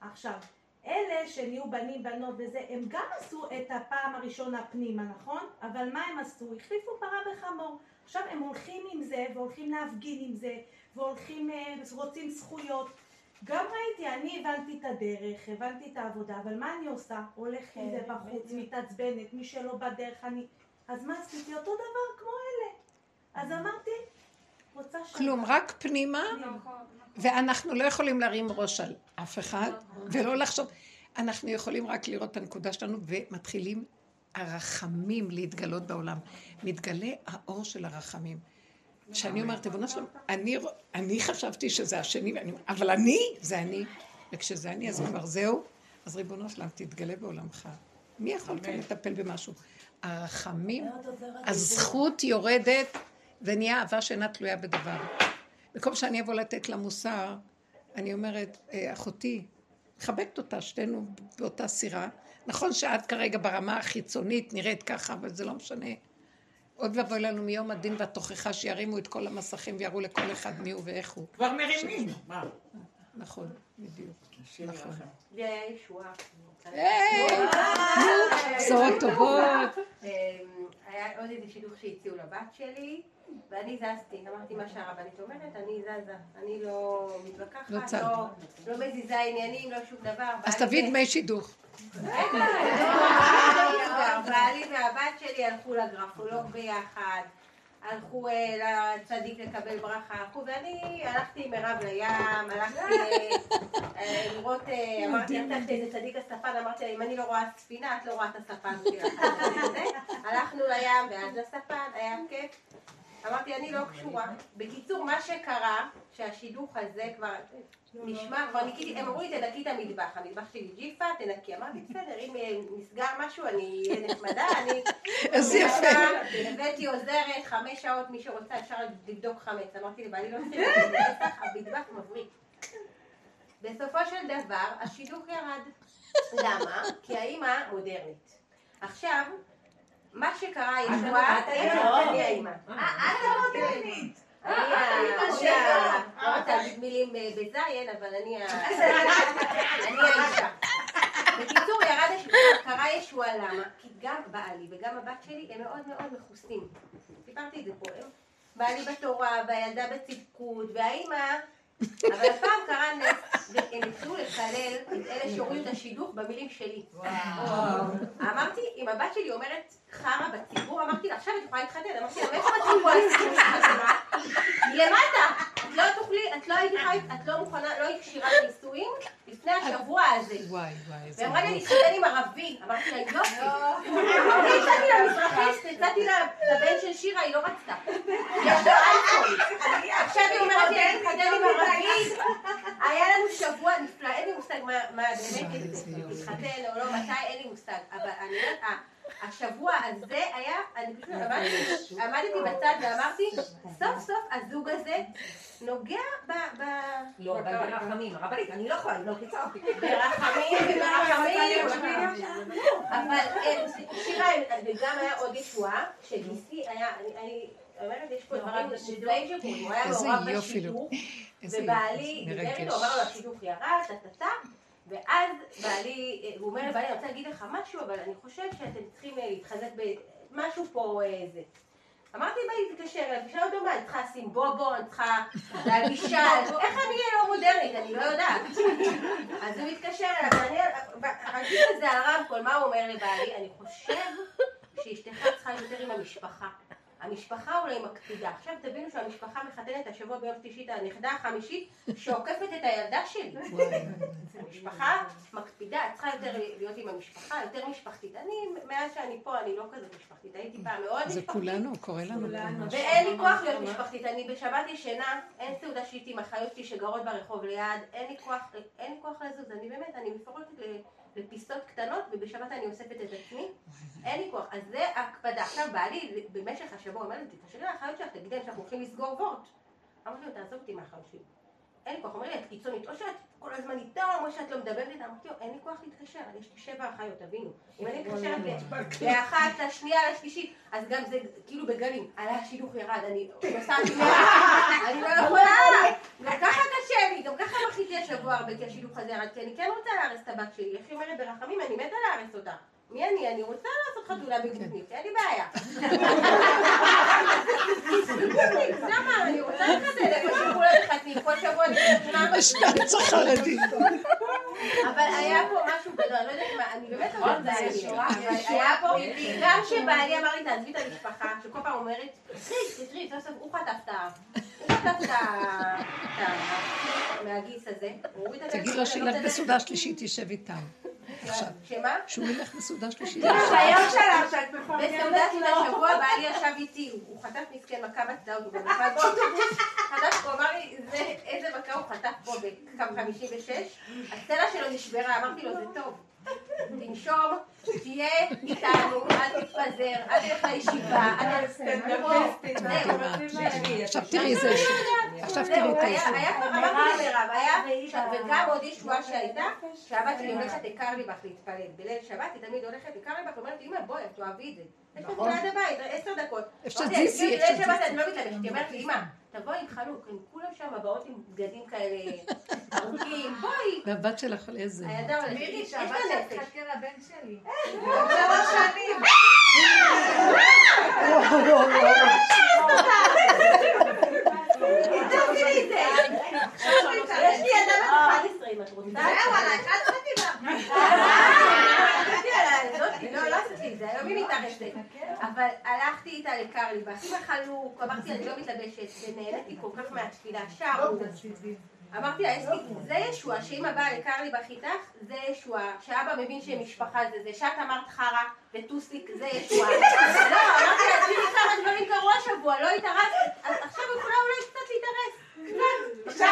עכשיו, אלה שנהיו בנים, בנות וזה, הם גם עשו את הפעם הראשונה פנימה, נכון? אבל מה הם עשו? החליפו פרה בחמור. עכשיו הם הולכים עם זה, והולכים להפגין עם זה, והולכים, אה, רוצים זכויות. גם ראיתי, אני הבנתי את הדרך, הבנתי את העבודה, אבל מה אני עושה? הולך עם זה בחוץ, מתעצבנת, מי שלא בדרך, אני... אז מה עשיתי? אותו דבר כמו אלה. אז אמרתי, רוצה ש... כלום, רק פנימה, ואנחנו לא יכולים להרים ראש על אף אחד, ולא לחשוב. אנחנו יכולים רק לראות את הנקודה שלנו, ומתחילים הרחמים להתגלות בעולם. מתגלה האור של הרחמים. שאני אומרת, ריבונו שלום, אני, אני חשבתי שזה השני, ואני, אבל אני, זה אני. וכשזה אני, אז כבר זהו, אז ריבונו שלם, תתגלה בעולמך. מי יכול כאן לטפל במשהו? הרחמים, הזכות יורדת ונהיה אהבה שאינה תלויה בדבר. במקום שאני אבוא לתת לה מוסר, אני אומרת, "אה, אחותי, מחבקת אותה, שתינו באותה סירה. נכון שאת כרגע ברמה החיצונית נראית ככה, אבל זה לא משנה. עוד ואבוי לנו מיום הדין והתוכחה שירימו את כל המסכים ויראו לכל אחד מי הוא ואיך הוא. כבר מרימים. מה? נכון, בדיוק. נכון. נו, בשורות טובות. אמ, היה עוד איזה שידוך שהציעו לבת שלי, ואני זזתי, אמרתי מה שהרבנית אומרת, אני זזה, אני לא לא מתווכחת, צד. לא- לא מזיזה עניינים, לא שום דבר. אז בעלי תביא ו- דמי שידוך. לא, בעלי והבת שלי הלכו לגרפולוג ביחד, הלכו אה, לצדיק לקבל ברכה, הלכו, ואני הלכתי עם מירב לים, הלכתי אה, לראות, אה, אמרתי, הלכתי איזה צדיק הספן, אמרתי לה, אם אני לא רואה ספינה, את לא רואה את הספן שלך. הלכנו לים ואז לספן, היה כיף. אמרתי, אני לא קשורה. בקיצור, מה שקרה, שהשידוך הזה כבר נשמע, כבר ניקיתי, הם אמרו לי, תנקי את המטבח. המטבח שלי ג'יפה, תנקי. אמרתי, בסדר, אם אה, נסגר משהו, אני אהיה נחמדה, אני... איזה יפה. הבאתי עוזרת, חמש שעות, מי שרוצה, אפשר לבדוק חמץ. אמרתי לבעלי, לא צריך, בטח, המטבח מבריק. בסופו של דבר, השידוך ירד. למה? כי האימא מודרנית. עכשיו, מה שקרה, ישועה, את האימא? אני האימא. את המודרנית. אני. לא רוצה להגיד מילים אה, בזין, אבל אני האישה. בקיצור, ירד השידוך, קרה ישועה, למה? כי גם בעלי וגם הבת שלי הם מאוד מאוד מכוסים. סיפרתי את זה פה, בעלי בתורה, והילדה בצדקות, והאימא... אבל הפעם קרה נס, והם התחילו לקלל את אלה שהורידו את השידוך במילים שלי. אמרתי, אם הבת שלי אומרת חרא בציבור, אמרתי לה, עכשיו את יכולה להתחתן. אמרתי לה, מאיפה שלך? מלמטה. את לא תוכלי, את לא את לא מוכנה, לא היית כשירה לנישואים לפני השבוע הזה. וואי, וואי, ואמרה לי, אני. אתחתן עם ערבי. אמרתי לה, יופי. אני מזרחיסט, הצעתי לה לבן של שירה, היא לא רצתה. יש לה אייפון. עכשיו היא אומרת לי, אני אתחתן עם ערבי. היה לנו שבוע נפלא, אין לי מושג מה באמת. להתחתן או לא, מתי, אין לי מושג. אבל אני אומרת, ה- השבוע הזה היה, אני פשוט עמדתי- עמדתי בצד ואמרתי, סוף סוף הזוג הזה נוגע ב... ב- לא, אבל ברחמים, הרבנית, אני לא יכולה, אני לא אותי. ברחמים. וברחמים, אבל אה, שירה, וגם היה עוד ישועה, שגיסי היה, אני- אומרת, יש פה דברים נפלאים שקורים, הוא היה מעורב יופי, בשידוך, ובעלי דיבר איתו. אמר לו, השידוך ירד, טה-טה-טה, ואז בעלי, אה, הוא אומר לבעלי, אני רוצה להגיד לך משהו, אבל אני חושב שאתם צריכים אה, להתחזק במשהו פה, אה, זה. אמרתי בעלי, תתקשר אליי, תשאל אותו מה, אני צריכה לשים בובו, אני צריכה להגיש של, איך אני אהיה לא מודרנית, אני לא יודעת. אז הוא מתקשר אליי, רגיל זה על רמקול, מה הוא אומר לבעלי? אני חושב שאשתך צריכה יותר עם המשפחה. המשפחה אולי מקפידה. עכשיו תבינו שהמשפחה מחתנת השבוע ביום שלישי את הנכדה החמישית שעוקפת את הילדה שלי. המשפחה מקפידה, את צריכה יותר להיות עם המשפחה, יותר משפחתית. אני, מאז שאני פה, אני לא כזאת משפחתית, הייתי פעם מאוד זה משפחתית. כולנו, קורה לנו פה. ואין לי כוח להיות משפחתית, אני בשבת ישנה, אין סעודה שהייתי עם אחיות שלי שגרות ברחוב ליד, אין לי כוח, לזוז, אני באמת, אני מפרקת ל- לפיסות קטנות ובשבת אני אוספת את עצמי, אין לי כוח, אז זה הקפדה. עכשיו בעלי במשך השבוע אומר לי, תתקשרי לאחיות שלך, תגידי להם שאנחנו הולכים לסגור וורט. אמרתי לו, תעזוב אותי מהאחיות שלי. אין לי כוח, אומר לי, את קיצונית, או שאת כל הזמן איתה, או שאת לא מדברת איתה, אמרתי לו, אין לי כוח להתקשר, יש לי שבע אחיות, תבינו. אם אני מתקשרת לאחת, לשנייה, לשלישית, אז גם זה כאילו בגלים, עלה השידוך ירד, אני נוסעת אני לא יכולה, גם ככה קשה לי, גם ככה בכיתי השבוע הרבה כי השידוך הזה ירד, כי אני כן רוצה להרס את הבת שלי, איך היא אומרת ברחמים, אני מתה להרס אותה. מי אני? אני רוצה לעשות חתולה בגבולית, אין לי בעיה. למה? אני רוצה לחתן איפה שכולם מחתנים, כל שבוע אני חתונה. השנץ החרדי. אבל היה פה משהו גדול, אני לא יודעת מה, אני באמת לא יודעת היה. אבל היה פה, גם כשבעלי אמר לי תעזבי את המשפחה, שכל פעם אומרת, תראי, תראי, סוף סוף הוא חטף את ה... הוא חטף את ה... את ה- מהגיס הזה. תגיד לו הטלפון, שילך לא בסעודה שלישית, תשב איתם. עכשיו. שמה? שהוא ילך בסעודה שלישית. זה הרעיון שלך שאת בסעודה מפרגנת של לו. השבוע בעלי ישב איתי, הוא חטף מסכן מכה בצדאות, הוא בנפל באוטובוס, חטף, הוא אמר לי, "זה- איזה מכה הוא חטף פה בקו 56, הסצנה שלו נשברה, אמרתי לו, זה טוב. תנשום, תהיה איתנו, אל תתפזר, אל תלך לישיבה, אל תלך עכשיו תראי זה עכשיו תראי את הישועה. היה כבר, אמרתי למירב, היה, וגם עוד ישועה שהייתה, שהבת שלי הולכת קרליבך להתפלל בליל שבת, היא תמיד הולכת לקרליבך ואומרת אמא בואי, את תאהבי את זה. יש לך נכון. ליד הבית, עשר דקות. אפשר את אפשר יש את אוקיי, כאילו שבת אני לא מתלבשת, היא אומרת לי, אמא, תבואי עם חלוק, הם כולם שם באות עם בגדים כאלה ארוכים, בואי. והבת שלך על איזה? הילדה הולכת, יש לה נפש. חכה לבן שלי. שלוש שנים. לא יש לי ילדה 11 אם את רוצה. אבל הלכתי איתה לקרליבך עם החלוק, אמרתי אני לא מתלבשת, ונהניתי כל כך מהתפילה, שרו. אמרתי לה, זה ישועה, שאמא באה לקרליבך איתך, זה ישועה, שאבא מבין שמשפחה זה זה, שאת אמרת חרא וטוסיק, זה ישועה. לא, אמרתי לה, תראי כמה דברים קרו השבוע, לא התארסת, עכשיו יכולה אולי קצת להתארס. קצת.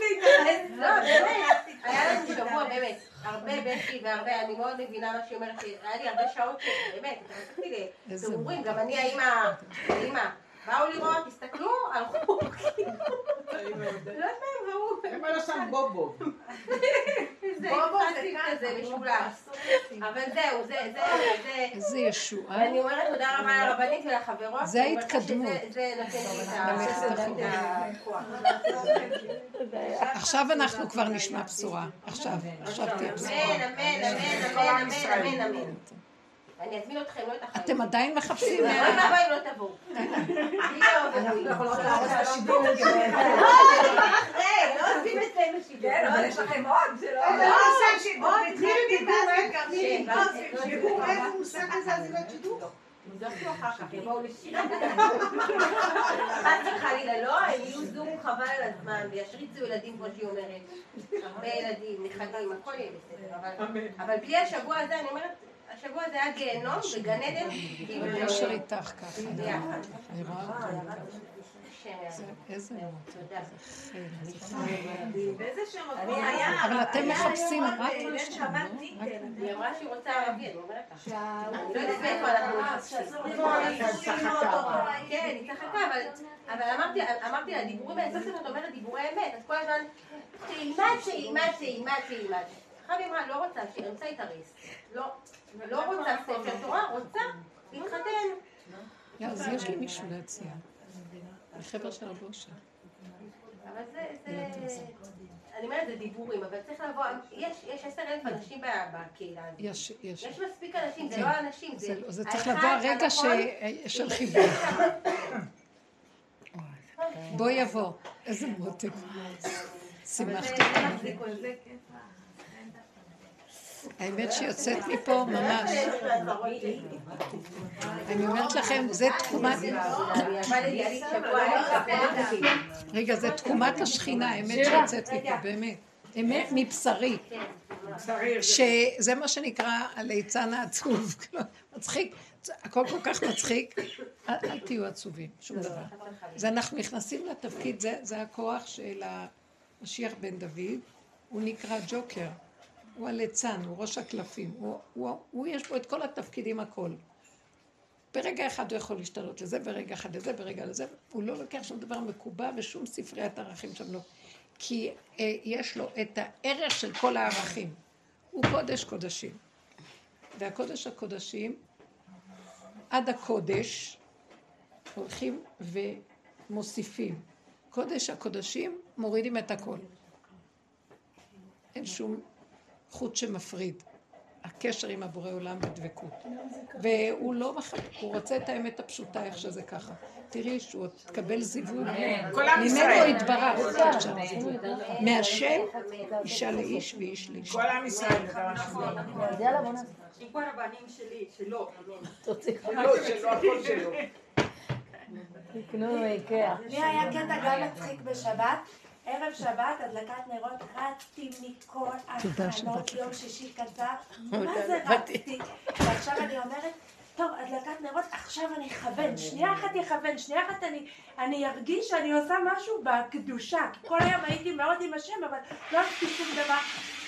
להתארס. לא, באמת, היה לנו שבוע באמת, הרבה בכי והרבה, אני מאוד מבינה מה שהיא אומרת, היה לי הרבה שעות שבאמת, התרסקתי איזה לבירורים, גם אני האימא, האימא, באו לראות, הסתכלו, הלכו, לא יודעת מה הם ראו, למה לא שם בובו? בובו זה כזה משולש, אבל זהו, זה, זה, זה, איזה ישועה. ואני אומרת תודה רבה לרבנית ולחברות, זה אני ההתקדמות. זה נותן לי את הכוח. עכשיו אנחנו כבר נשמע בשורה. עכשיו, עכשיו תהיה בשורה. אמן, אמן, אמן, אמן, אמן, אמן, אמן. אני אזמין אתכם, לא את החיים. אתם עדיין מחפשים? אוי ואבוי אם לא תבואו. בלי לא תבואו. אחרי, לא עושים אצלנו שידור. כן, אבל יש לכם עוד, זה לא... לא עושה שידור, תני לי דיבור, מירי, ואז- דיבור, איזה מושג הזה, אז לא שידור. יבדקו אחר כך, יבואו לשירה. חס וחלילה, לא, הם יהיו זום חבל על הזמן, וישריצו ילדים כמו שהיא אומרת. הרבה ילדים, נכדים, הכל יהיה בסדר. אבל בלי השבוע הזה, אני אומרת, השבוע הזה היה גיהנום וגן עדן. כאילו, בקשר איתך ככה. ביחד. אני רואה אותך. זה- יעזור. איזה? אבל אתם מחפשים רק שבת שאתם, לא? היא אמרה שהיא רוצה ערבי, אני אומרת לך. אני לא יודעת מאיפה אנחנו מחפשים. כן, היא צחקה, אבל, אמרתי, אמרתי לה, דיבורים האלה, סוף סוף את אומרת דיבורי אמת, אז כל הזמן, תלמד, תלמד, תלמד, תלמד. עכשיו היא אמרה, לא רוצה, שהיא רוצה להתארס. לא, לא רוצה ספר תורה, רוצה להתחתן. לא, אז יש לי מישהו להציע. החבר'ה של אושר. אבל זה, זה, אני אומרת, זה דיבורים, אבל צריך לבוא, יש, יש עשר אלף אנשים ב- בקהילה הזאת. יש, יש. יש מספיק אנשים, זה כן. לא אנשים, זה... זה- זה צריך לבוא הרגע של חיבור. בוא יבוא. איזה מותק. אבל שימחת זה אותי. מחזיק אותי. האמת שיוצאת מפה ממש. אני אומרת לכם, זה תקומת... רגע, זה תקומת השכינה, האמת שיוצאת מפה, באמת. אמת מבשרי. שזה מה שנקרא הליצן העצוב. מצחיק, הכל כל כך מצחיק, אל, תהיו עצובים, שום דבר. זה אנחנו נכנסים לתפקיד, זה הכוח של המשיח בן דוד, הוא נקרא ג'וקר, הוא הליצן, הוא ראש הקלפים, הוא, הוא, הוא יש בו את כל התפקידים הכל. ברגע אחד הוא יכול להשתנות לזה, ברגע אחד לזה, ברגע לזה, הוא לא לוקח שום דבר מקובע ושום ספריית ערכים שם לא. כי אה, יש לו את הערך של כל הערכים. הוא קודש קודשים. והקודש הקודשים, עד הקודש, הולכים ומוסיפים. קודש הקודשים, מורידים את הכל. אין שום חוט שמפריד. הקשר עם הבורא עולם בדבקות. והוא לא מחק, הוא רוצה את האמת הפשוטה, איך שזה ככה. תראי שהוא עוד תקבל עם ממנו. יתברך. מהשם, אישה לאיש ואיש לאיש. כל עם ישראל. שאני אומרת. עם כל הבנים שלי, שלא, שלו, שלו, הכל שלו. לי היה קטע גם מצחיק בשבת, ערב שבת, הדלקת נרות, רצתי מכל ההכנות, יום שישי קצר, מה זה רצתי? ועכשיו אני אומרת, טוב, הדלקת נרות, עכשיו אני אכוון, שנייה אחת אכוון, שנייה אחת אני, אני ארגיש שאני עושה משהו בקדושה, כל היום הייתי מאוד עם השם, אבל לא עשיתי שום דבר.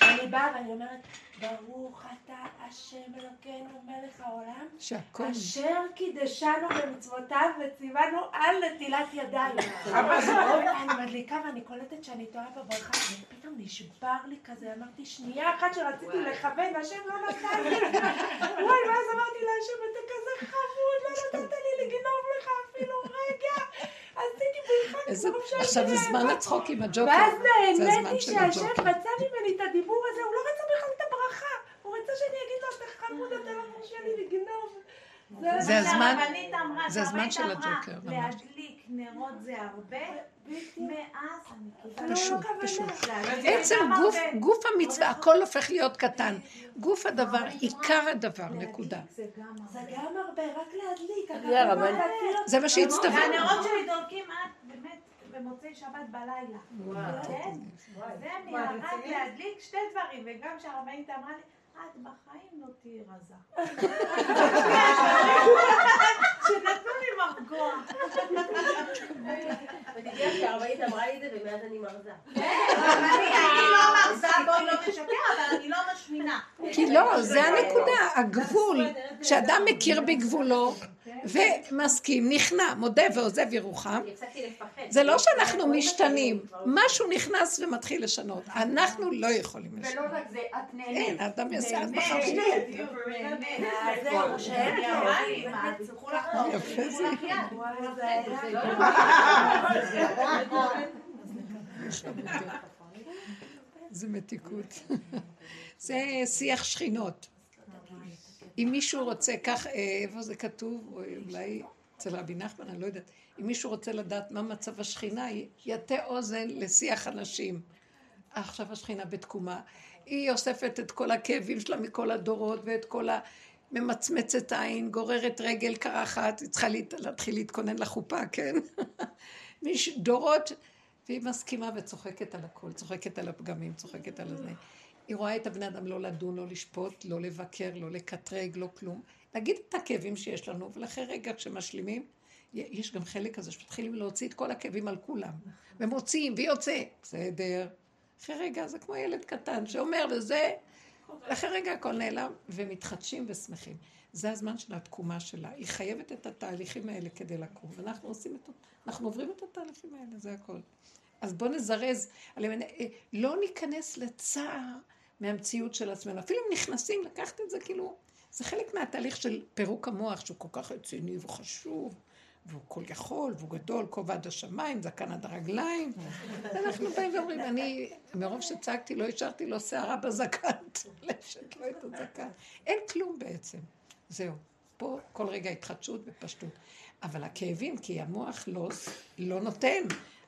אני באה ואני אומרת, ברוך אתה השם אלוקינו מלך העולם, שהכל... אשר קידשנו במצוותיו וציוונו על נטילת ידיים. אני מדליקה ואני קולטת שאני טועה בברכה, ופתאום נשבר לי כזה, אמרתי, שנייה אחת שרציתי לכוון, השם לא נתן לי. וואי, ואז אמרתי להשם, אתה כזה חמוד, לא נתת לי לגנוב לך אפילו רגע. עשיתי בריחה איזה- כמו שהייתי עכשיו זה זמן. הצחוק עם הג'וקר. ואז נהניתי שהשם. רצה ממני את הדיבור הזה, הוא לא רצה הברכה, הוא רצה שאני אגיד לו, אתה חמוד, אתה לא מרשה לי לגנוב. זה הזמן- זה הזמן של הג'וקר. להדליק נרות זה הרבה, מאז לא פשוט. פשוט. עצם גוף. גוף המצווה, הכל הופך להיות קטן. גוף הדבר, עיקר הדבר, נקודה. זה גם זה הרבה. רק להדליק. זה מה שהצטווינו. והנרות שלי דולקים עד באמת במוצאי שבת בלילה. כן? זה נהיה רק להדליק שתי דברים, וגם שהרבנית אמרה לי, את בחיים לא תהיי רזה. שנתנו לי מרגוע. ותדעי שהרבנית אמרה לי את זה ומאז אני מרזה. אני אני לא מרזה, בואי לא נשקר, אבל אני לא משמינה. כי לא, זה הנקודה, הגבול. כשאדם מכיר בגבולו ומסכים, נכנע, מודה ועוזב ירוחם. זה לא שאנחנו משתנים, משהו נכנס ומתחיל לשנות. אנחנו לא יכולים לשנות. ולא רק זה, את נהנית. אין, האדם יעשה עד מחר. זה מתיקות. זה שיח שכינות. אם מישהו רוצה, כך, אה, איפה זה כתוב, או אולי אצל רבי נחמן, אני לא יודעת, אם מישהו רוצה לדעת מה מצב השכינה, יטה אוזן לשיח אנשים. עכשיו השכינה בתקומה. היא אוספת את כל הכאבים שלה מכל הדורות ואת כל ה... ממצמצת עין, גוררת רגל קרחת, היא צריכה להת- להתחיל להתכונן לחופה, כן? דורות, והיא מסכימה וצוחקת על הכל, צוחקת על הפגמים, צוחקת על הזה. היא רואה את הבני אדם לא לדון, לא לשפוט, לא לבקר, לא לקטרג, לא כלום. להגיד את הכאבים שיש לנו, ולאחרי רגע כשמשלימים, יש גם חלק כזה שמתחילים להוציא את כל הכאבים על כולם. ומוציאים, ויוצא, בסדר. אחרי רגע זה כמו ילד קטן שאומר וזה, אחרי רגע הכל נעלם, ומתחדשים ושמחים. זה הזמן של התקומה שלה. היא חייבת את התהליכים האלה כדי לקום, ואנחנו עושים את... אנחנו עוברים את התהליכים האלה, זה הכל. אז בואו נזרז, אה, לא ניכנס לצער מהמציאות של עצמנו. אפילו אם נכנסים, לקחת את זה כאילו, זה חלק מהתהליך של פירוק המוח, שהוא כל כך רציני וחשוב, והוא כל יכול, והוא גדול, כובע עד השמיים, זקן עד הרגליים. ואנחנו באים ואומרים, אני, מרוב שצעקתי, לא השארתי לו שערה בזקן, תלשת לו את הזקן. אין כלום בעצם. זהו. פה כל רגע התחדשות ופשטות. אבל הכאבים, כי המוח לא, לא נותן.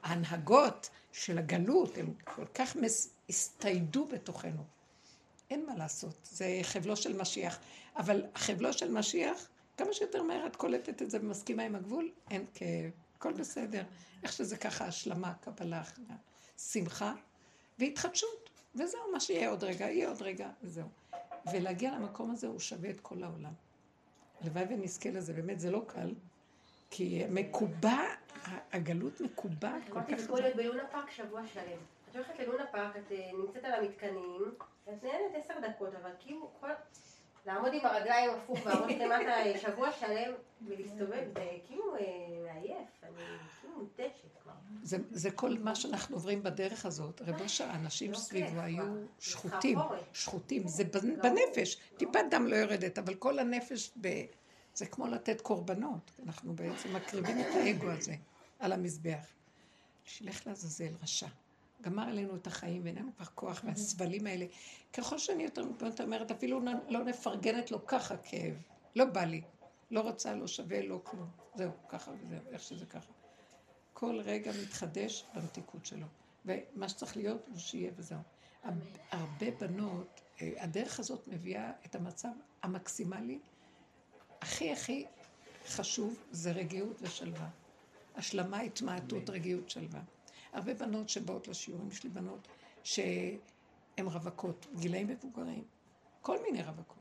ההנהגות של הגלות, הם כל כך מס, הסתיידו בתוכנו. אין מה לעשות, זה חבלו של משיח. אבל חבלו של משיח, כמה שיותר מהר את קולטת את זה ומסכימה עם הגבול, אין כאב, הכל בסדר. איך שזה ככה, השלמה, קבלה, שמחה והתחדשות. וזהו, מה שיהיה עוד רגע, יהיה עוד רגע, וזהו. ולהגיע למקום הזה הוא שווה את כל העולם. הלוואי ונזכה לזה, באמת זה לא קל, כי מקובע, הגלות מקובעת כל אמרתי, כך זה כמו להיות בלונה פארק שבוע שלם. את הולכת ללונה פארק, את אה, נמצאת על המתקנים, ואת נהנית עשר דקות, אבל כאילו כל... לעמוד עם הרגליים הפוך והראש למטה אה, שבוע שלם ולהסתובב, זה כאילו אה, מעייף, אני כאילו מותשת כבר. זה, זה כל מה שאנחנו עוברים בדרך הזאת. רב אושר, האנשים לא סביבו היו. שחוטים. שחוטים. זה בנ- בנפש, טיפת דם לא יורדת, אבל כל הנפש, ב... זה כמו לתת קורבנות. אנחנו בעצם מקריבים את האגו הזה על המזבח. שילך לעזאזל, רשע. גמר עלינו את החיים ואין לנו כבר כוח והסבלים האלה. ככל שאני יותר יותר אומרת, אפילו לא נפרגנת לו ככה כאב. לא בא לי. לא רוצה, לא שווה, לא כלום. זהו, ככה וזהו, איך שזה ככה. כל רגע מתחדש במתיקות שלו. ומה שצריך להיות הוא שיהיה וזהו. הרבה בנות, אה, הדרך הזאת מביאה את המצב המקסימלי, הכי הכי חשוב זה רגיעות ושלווה. השלמה, התמעטות, רגיעות, שלווה. הרבה בנות שבאות לשיעורים, יש לי בנות שהן רווקות, גילאים מבוגרים, כל מיני רווקות.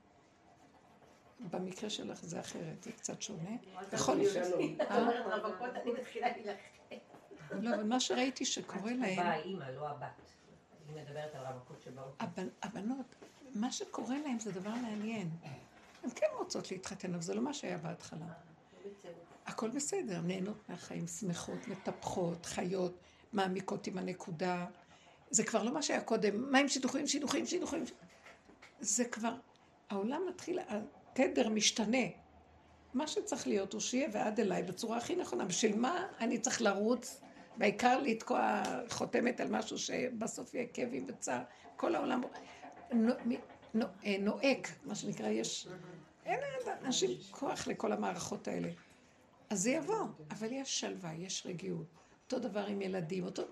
במקרה שלך זה אחרת, זה קצת שונה. בכל אומרת רווקות, אני מתחילה להילחם. לא, אבל מה שראיתי שקורה להם... התשובה האימא, לא הבת. היא מדברת על רווקות שבאות. הבנות, מה שקורה להם זה דבר מעניין. הן כן רוצות להתחתן, אבל זה לא מה שהיה בהתחלה. הכל בסדר, נהנות מהחיים, שמחות, מטפחות, חיות, מעמיקות עם הנקודה. זה כבר לא מה שהיה קודם, מה עם שידוכים, שידוכים, שידוכים. זה כבר, העולם מתחיל, התדר משתנה. מה שצריך להיות הוא שיהיה ועד אליי בצורה הכי נכונה. בשביל מה אני צריך לרוץ, בעיקר לתקוע חותמת על משהו שבסוף יהיה כאבים וצער. כל העולם נואק, מה שנקרא, יש... אין לאנשים כוח לכל המערכות האלה. אז זה יבוא, אבל יש שלווה, יש רגיעות. אותו דבר עם ילדים, אותו...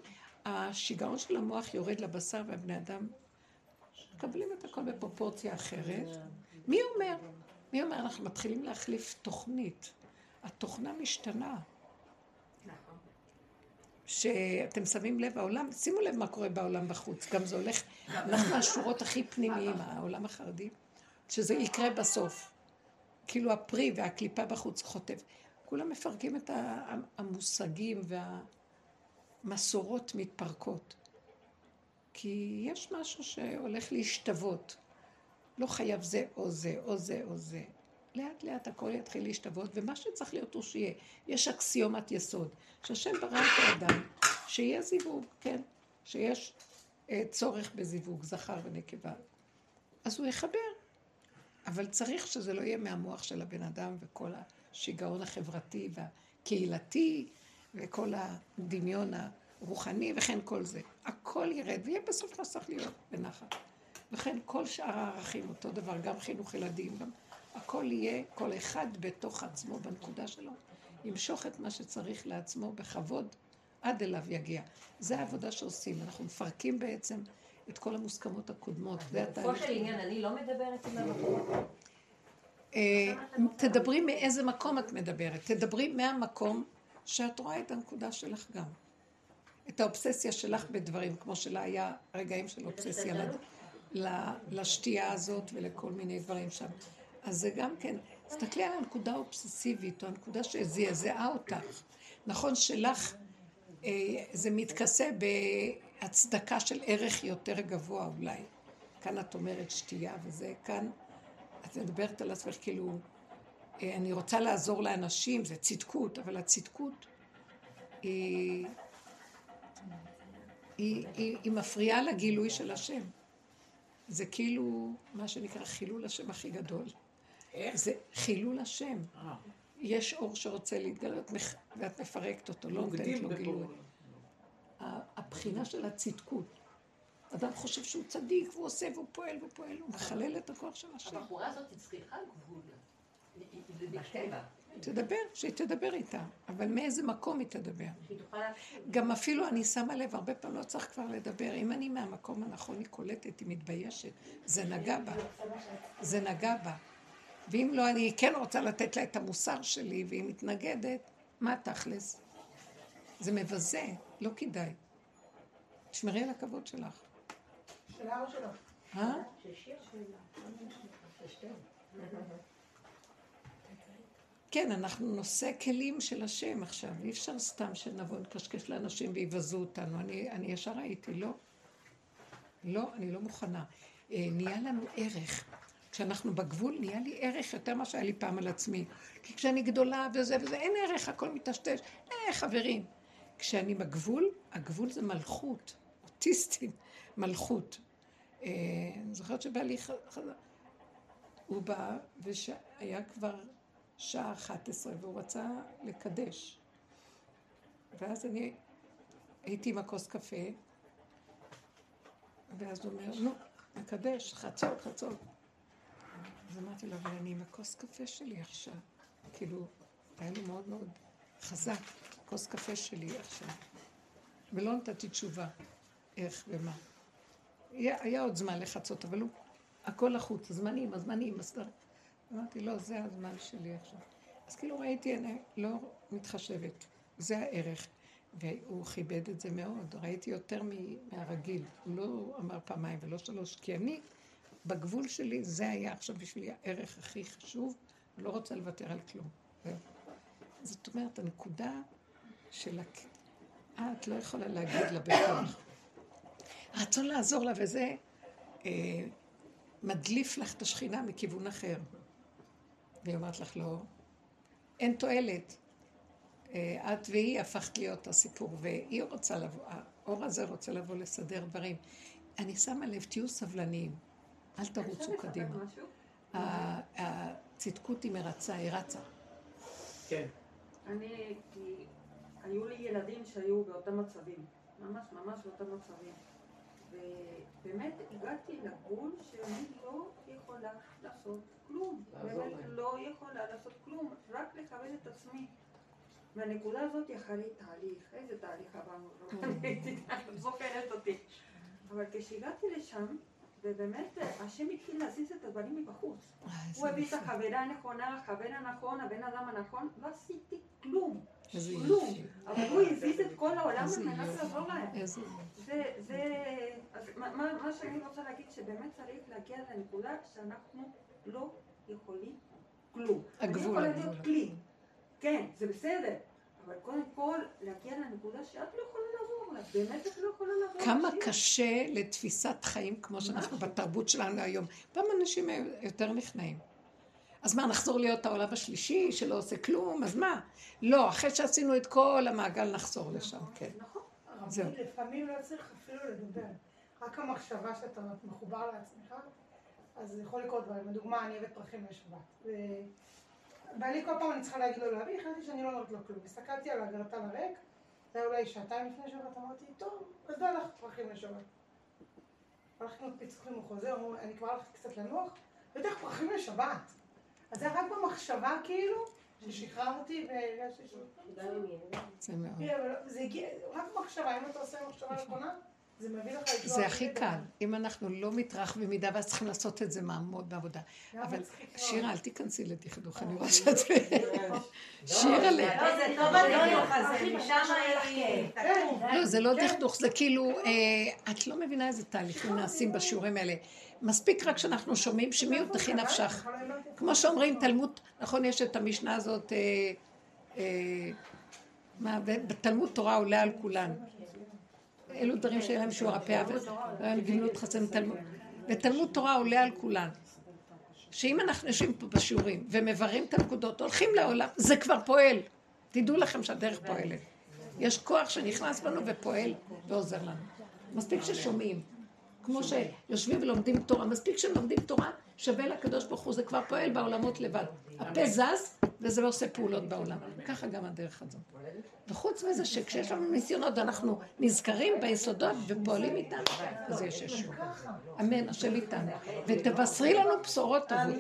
השיגעון של המוח יורד לבשר והבני אדם מקבלים את הכל בפרופורציה אחרת. מי אומר? מי אומר? אנחנו מתחילים להחליף תוכנית. התוכנה משתנה. שאתם שמים לב, העולם, שימו לב מה קורה בעולם בחוץ, גם זה הולך, הולך מהשורות הכי פנימיים, העולם החרדי, שזה יקרה בסוף. כאילו הפרי והקליפה בחוץ חוטף. כולם מפרקים את המושגים והמסורות מתפרקות. כי יש משהו שהולך להשתוות. לא חייב זה או זה, או זה או זה. לאט לאט הכל יתחיל להשתוות, ומה שצריך להיות הוא שיהיה. יש אקסיומת יסוד, שהשם ברא את האדם, שיהיה זיווג, כן, שיש אה, צורך בזיווג, זכר ונקבה. אז הוא יחבר, אבל צריך שזה לא יהיה מהמוח של הבן אדם וכל השיגעון החברתי והקהילתי וכל הדמיון הרוחני וכן כל זה. הכל ירד ויהיה בסוף נוסח להיות בנחת. וכן כל שאר הערכים אותו דבר, גם חינוך ילדים, גם הכל יהיה, כל אחד בתוך עצמו, בנקודה שלו, ימשוך את מה שצריך לעצמו בכבוד, עד אליו יגיע. זה העבודה שעושים, אנחנו מפרקים בעצם את כל המוסכמות הקודמות. זה התהליך. בסופו של עניין, אני לא מדברת עם המקום. אה, תדברי מאיזה מקום את מדברת. תדברי מהמקום שאת רואה את הנקודה שלך גם. את האובססיה שלך בדברים, כמו שלה היה רגעים של אובססיה לשתייה הזאת ולכל מיני דברים שם. אז זה גם כן, תסתכלי על הנקודה האובססיבית, או הנקודה שזעזעה אותך. נכון שלך אה, זה מתכסה בהצדקה של ערך יותר גבוה אולי. כאן את אומרת שתייה וזה, כאן את מדברת על עצמך כאילו, אה, אני רוצה לעזור לאנשים, זה צדקות, אבל הצדקות היא, היא, היא, היא מפריעה לגילוי של השם. זה כאילו מה שנקרא חילול השם הכי גדול. זה חילול השם. אה. יש אור שרוצה להתגלות ואת מפרקת אותו, לא נותנת לו גילוי. הבחינה של הצדקות. אדם חושב שהוא צדיק, והוא עושה, והוא פועל, והוא פועל, הוא מחלל את הכוח של השם. הבחורה הזאת צריכה גבול. תדבר, שהיא תדבר איתה, אבל מאיזה מקום היא תדבר. גם אפילו אני שמה לב, הרבה פעמים לא צריך כבר לדבר. אם אני מהמקום הנכון, היא קולטת, היא מתביישת. זה נגע בה. זה נגע בה. ואם לא, אני כן רוצה לתת לה את המוסר שלי, והיא מתנגדת, מה תכלס? זה מבזה, לא כדאי. תשמרי על הכבוד שלך. שלה או שלו? אה? כן, אנחנו נושא כלים של השם עכשיו. אי אפשר סתם שנבוא נקשקש לאנשים ויבזו אותנו. אני, אני ישר הייתי, לא. לא, אני לא מוכנה. אה, נהיה לנו ערך. כשאנחנו בגבול, נהיה לי ערך יותר ממה שהיה לי פעם על עצמי. כי כשאני גדולה וזה וזה, אין ערך, הכל מטשטש. אה, חברים. כשאני בגבול, הגבול זה מלכות, אוטיסטים, מלכות. אה, אני זוכרת שבא לי חזר. הוא בא, והיה כבר שעה 11 והוא רצה לקדש. ואז אני הייתי עם הכוס קפה, ואז הוא אומר, נו, מקדש, חצות, חצות. אז אמרתי לו, אבל אני עם הכוס קפה שלי עכשיו. כאילו, היה לי מאוד מאוד חזק, כוס קפה שלי עכשיו. ולא נתתי תשובה, איך ומה. היה, היה עוד זמן לחצות, אבל הוא, הכל לחוץ, הזמנים, הזמנים, הסדר. אמרתי, לא, זה הזמן שלי עכשיו. אז כאילו ראיתי, אני לא מתחשבת, זה הערך. והוא כיבד את זה מאוד. ראיתי יותר מהרגיל. הוא לא אמר פעמיים ולא שלוש, כי אני, בגבול שלי, זה היה עכשיו בשבילי הערך הכי חשוב, אני לא רוצה לוותר על כלום. זאת אומרת, הנקודה של... את לא יכולה להגיד לה בכוח. הרצון לעזור לה, וזה אה, מדליף לך את השכינה מכיוון אחר. והיא אומרת לך, לא, אין תועלת. אה, את והיא הפכת להיות הסיפור, והיא רוצה לבוא, האור הזה רוצה לבוא לסדר דברים. אני שמה לב, תהיו סבלניים, אל תרוצו קדימה. הצדקות היא מרצה, היא רצה. כן. אני, היו לי ילדים שהיו באותם מצבים, ממש ממש באותם מצבים. ובאמת הגעתי לגבול שאני לא יכולה לעשות כלום. באמת לא יכולה לעשות כלום, רק לכבד את עצמי. והנקודה הזאת אחרי תהליך, איזה תהליך עברנו, את זוכרת אותי. אבל כשהגעתי לשם, ובאמת השם התחיל להזיז את הדברים מבחוץ. הוא הביא את החברה הנכונה, החבר הנכון, הבן אדם הנכון, לא עשיתי כלום. כלום. אבל הוא הזיז את כל העולם על מנת לעזור להם. זה, זה, אז מה שאני רוצה להגיד, שבאמת צריך להגיע לנקודה שאנחנו לא יכולים כלום. הגבול. אני יכולה להיות כלי. כן, זה בסדר. אבל קודם כל, להגיע לנקודה שאת לא יכולה לעבור לה, באמת את לא יכולה לעבור כמה קשה לתפיסת חיים כמו שאנחנו בתרבות שלנו היום. פעם אנשים יותר נכנעים. אז מה, נחזור להיות העולם השלישי שלא עושה כלום? אז מה? לא, אחרי שעשינו את כל המעגל נחזור לשם, כן. נכון. זהו. לפעמים לא צריך אפילו לדבר. רק המחשבה שאתה מחובר לעצמך, אז זה יכול לקרות דברים. לדוגמה, אני אוהבת פרחים לשבת. ואני כל פעם אני צריכה להגיד לו להביא, החלטתי שאני לא אומרת לו כלום. הסתכלתי על הגרטל הריק, זה היה אולי שעתיים לפני שבת, אמרתי, טוב, אז לא הלכת פרחים לשבת. הלכתי לקנות פיצוחים, הוא חוזר, אני כבר הלכתי קצת לנוח, בטח פרחים לשבת. אז זה רק במחשבה כאילו, ששחררתי והרגשתי שהוא... זה מאוד. כן, זה הגיע, רק במחשבה, אם אתה עושה מחשבה נכונה, זה מביא לך את זה הכי קל. אם אנחנו לא מתרחבים מדי, ואז צריכים לעשות את זה מאוד בעבודה. אבל שירה, אל תיכנסי לדכדוך, אני רואה שאת... שירה ל... לא, זה טוב הדכדוך הזה, משם לא, זה לא דכדוך, זה כאילו, אה, את לא מבינה איזה תהליכים נעשים בשיעורים האלה. מספיק רק שאנחנו שומעים שמיעוט תכי נפשך. כמו שאומרים תלמוד, נכון, יש את המשנה הזאת, אה, אה, מה, בתלמוד תורה עולה על כולן. אלו דברים שאין להם שיעור הפה, והיה גמילות חסן תלמוד. ותלמוד תורה עולה על כולן. שאם אנחנו יושבים פה בשיעורים ומבררים את הנקודות, הולכים לעולם, זה כבר פועל. תדעו לכם שהדרך פועלת. יש כוח שנכנס בנו ופועל ועוזר לנו. מספיק ששומעים. כמו שיושבים ולומדים תורה, מספיק שלומדים תורה, שווה לקדוש ברוך הוא, זה כבר פועל בעולמות לבד. הפה זז, וזה לא עושה פעולות בעולם. ככה גם הדרך הזאת. וחוץ מזה שכשיש לנו ניסיונות ואנחנו נזכרים ביסודות ופועלים איתם, אז יש ישוע. אמן, השם איתנו. ותבשרי לנו בשורות טובות. אמן.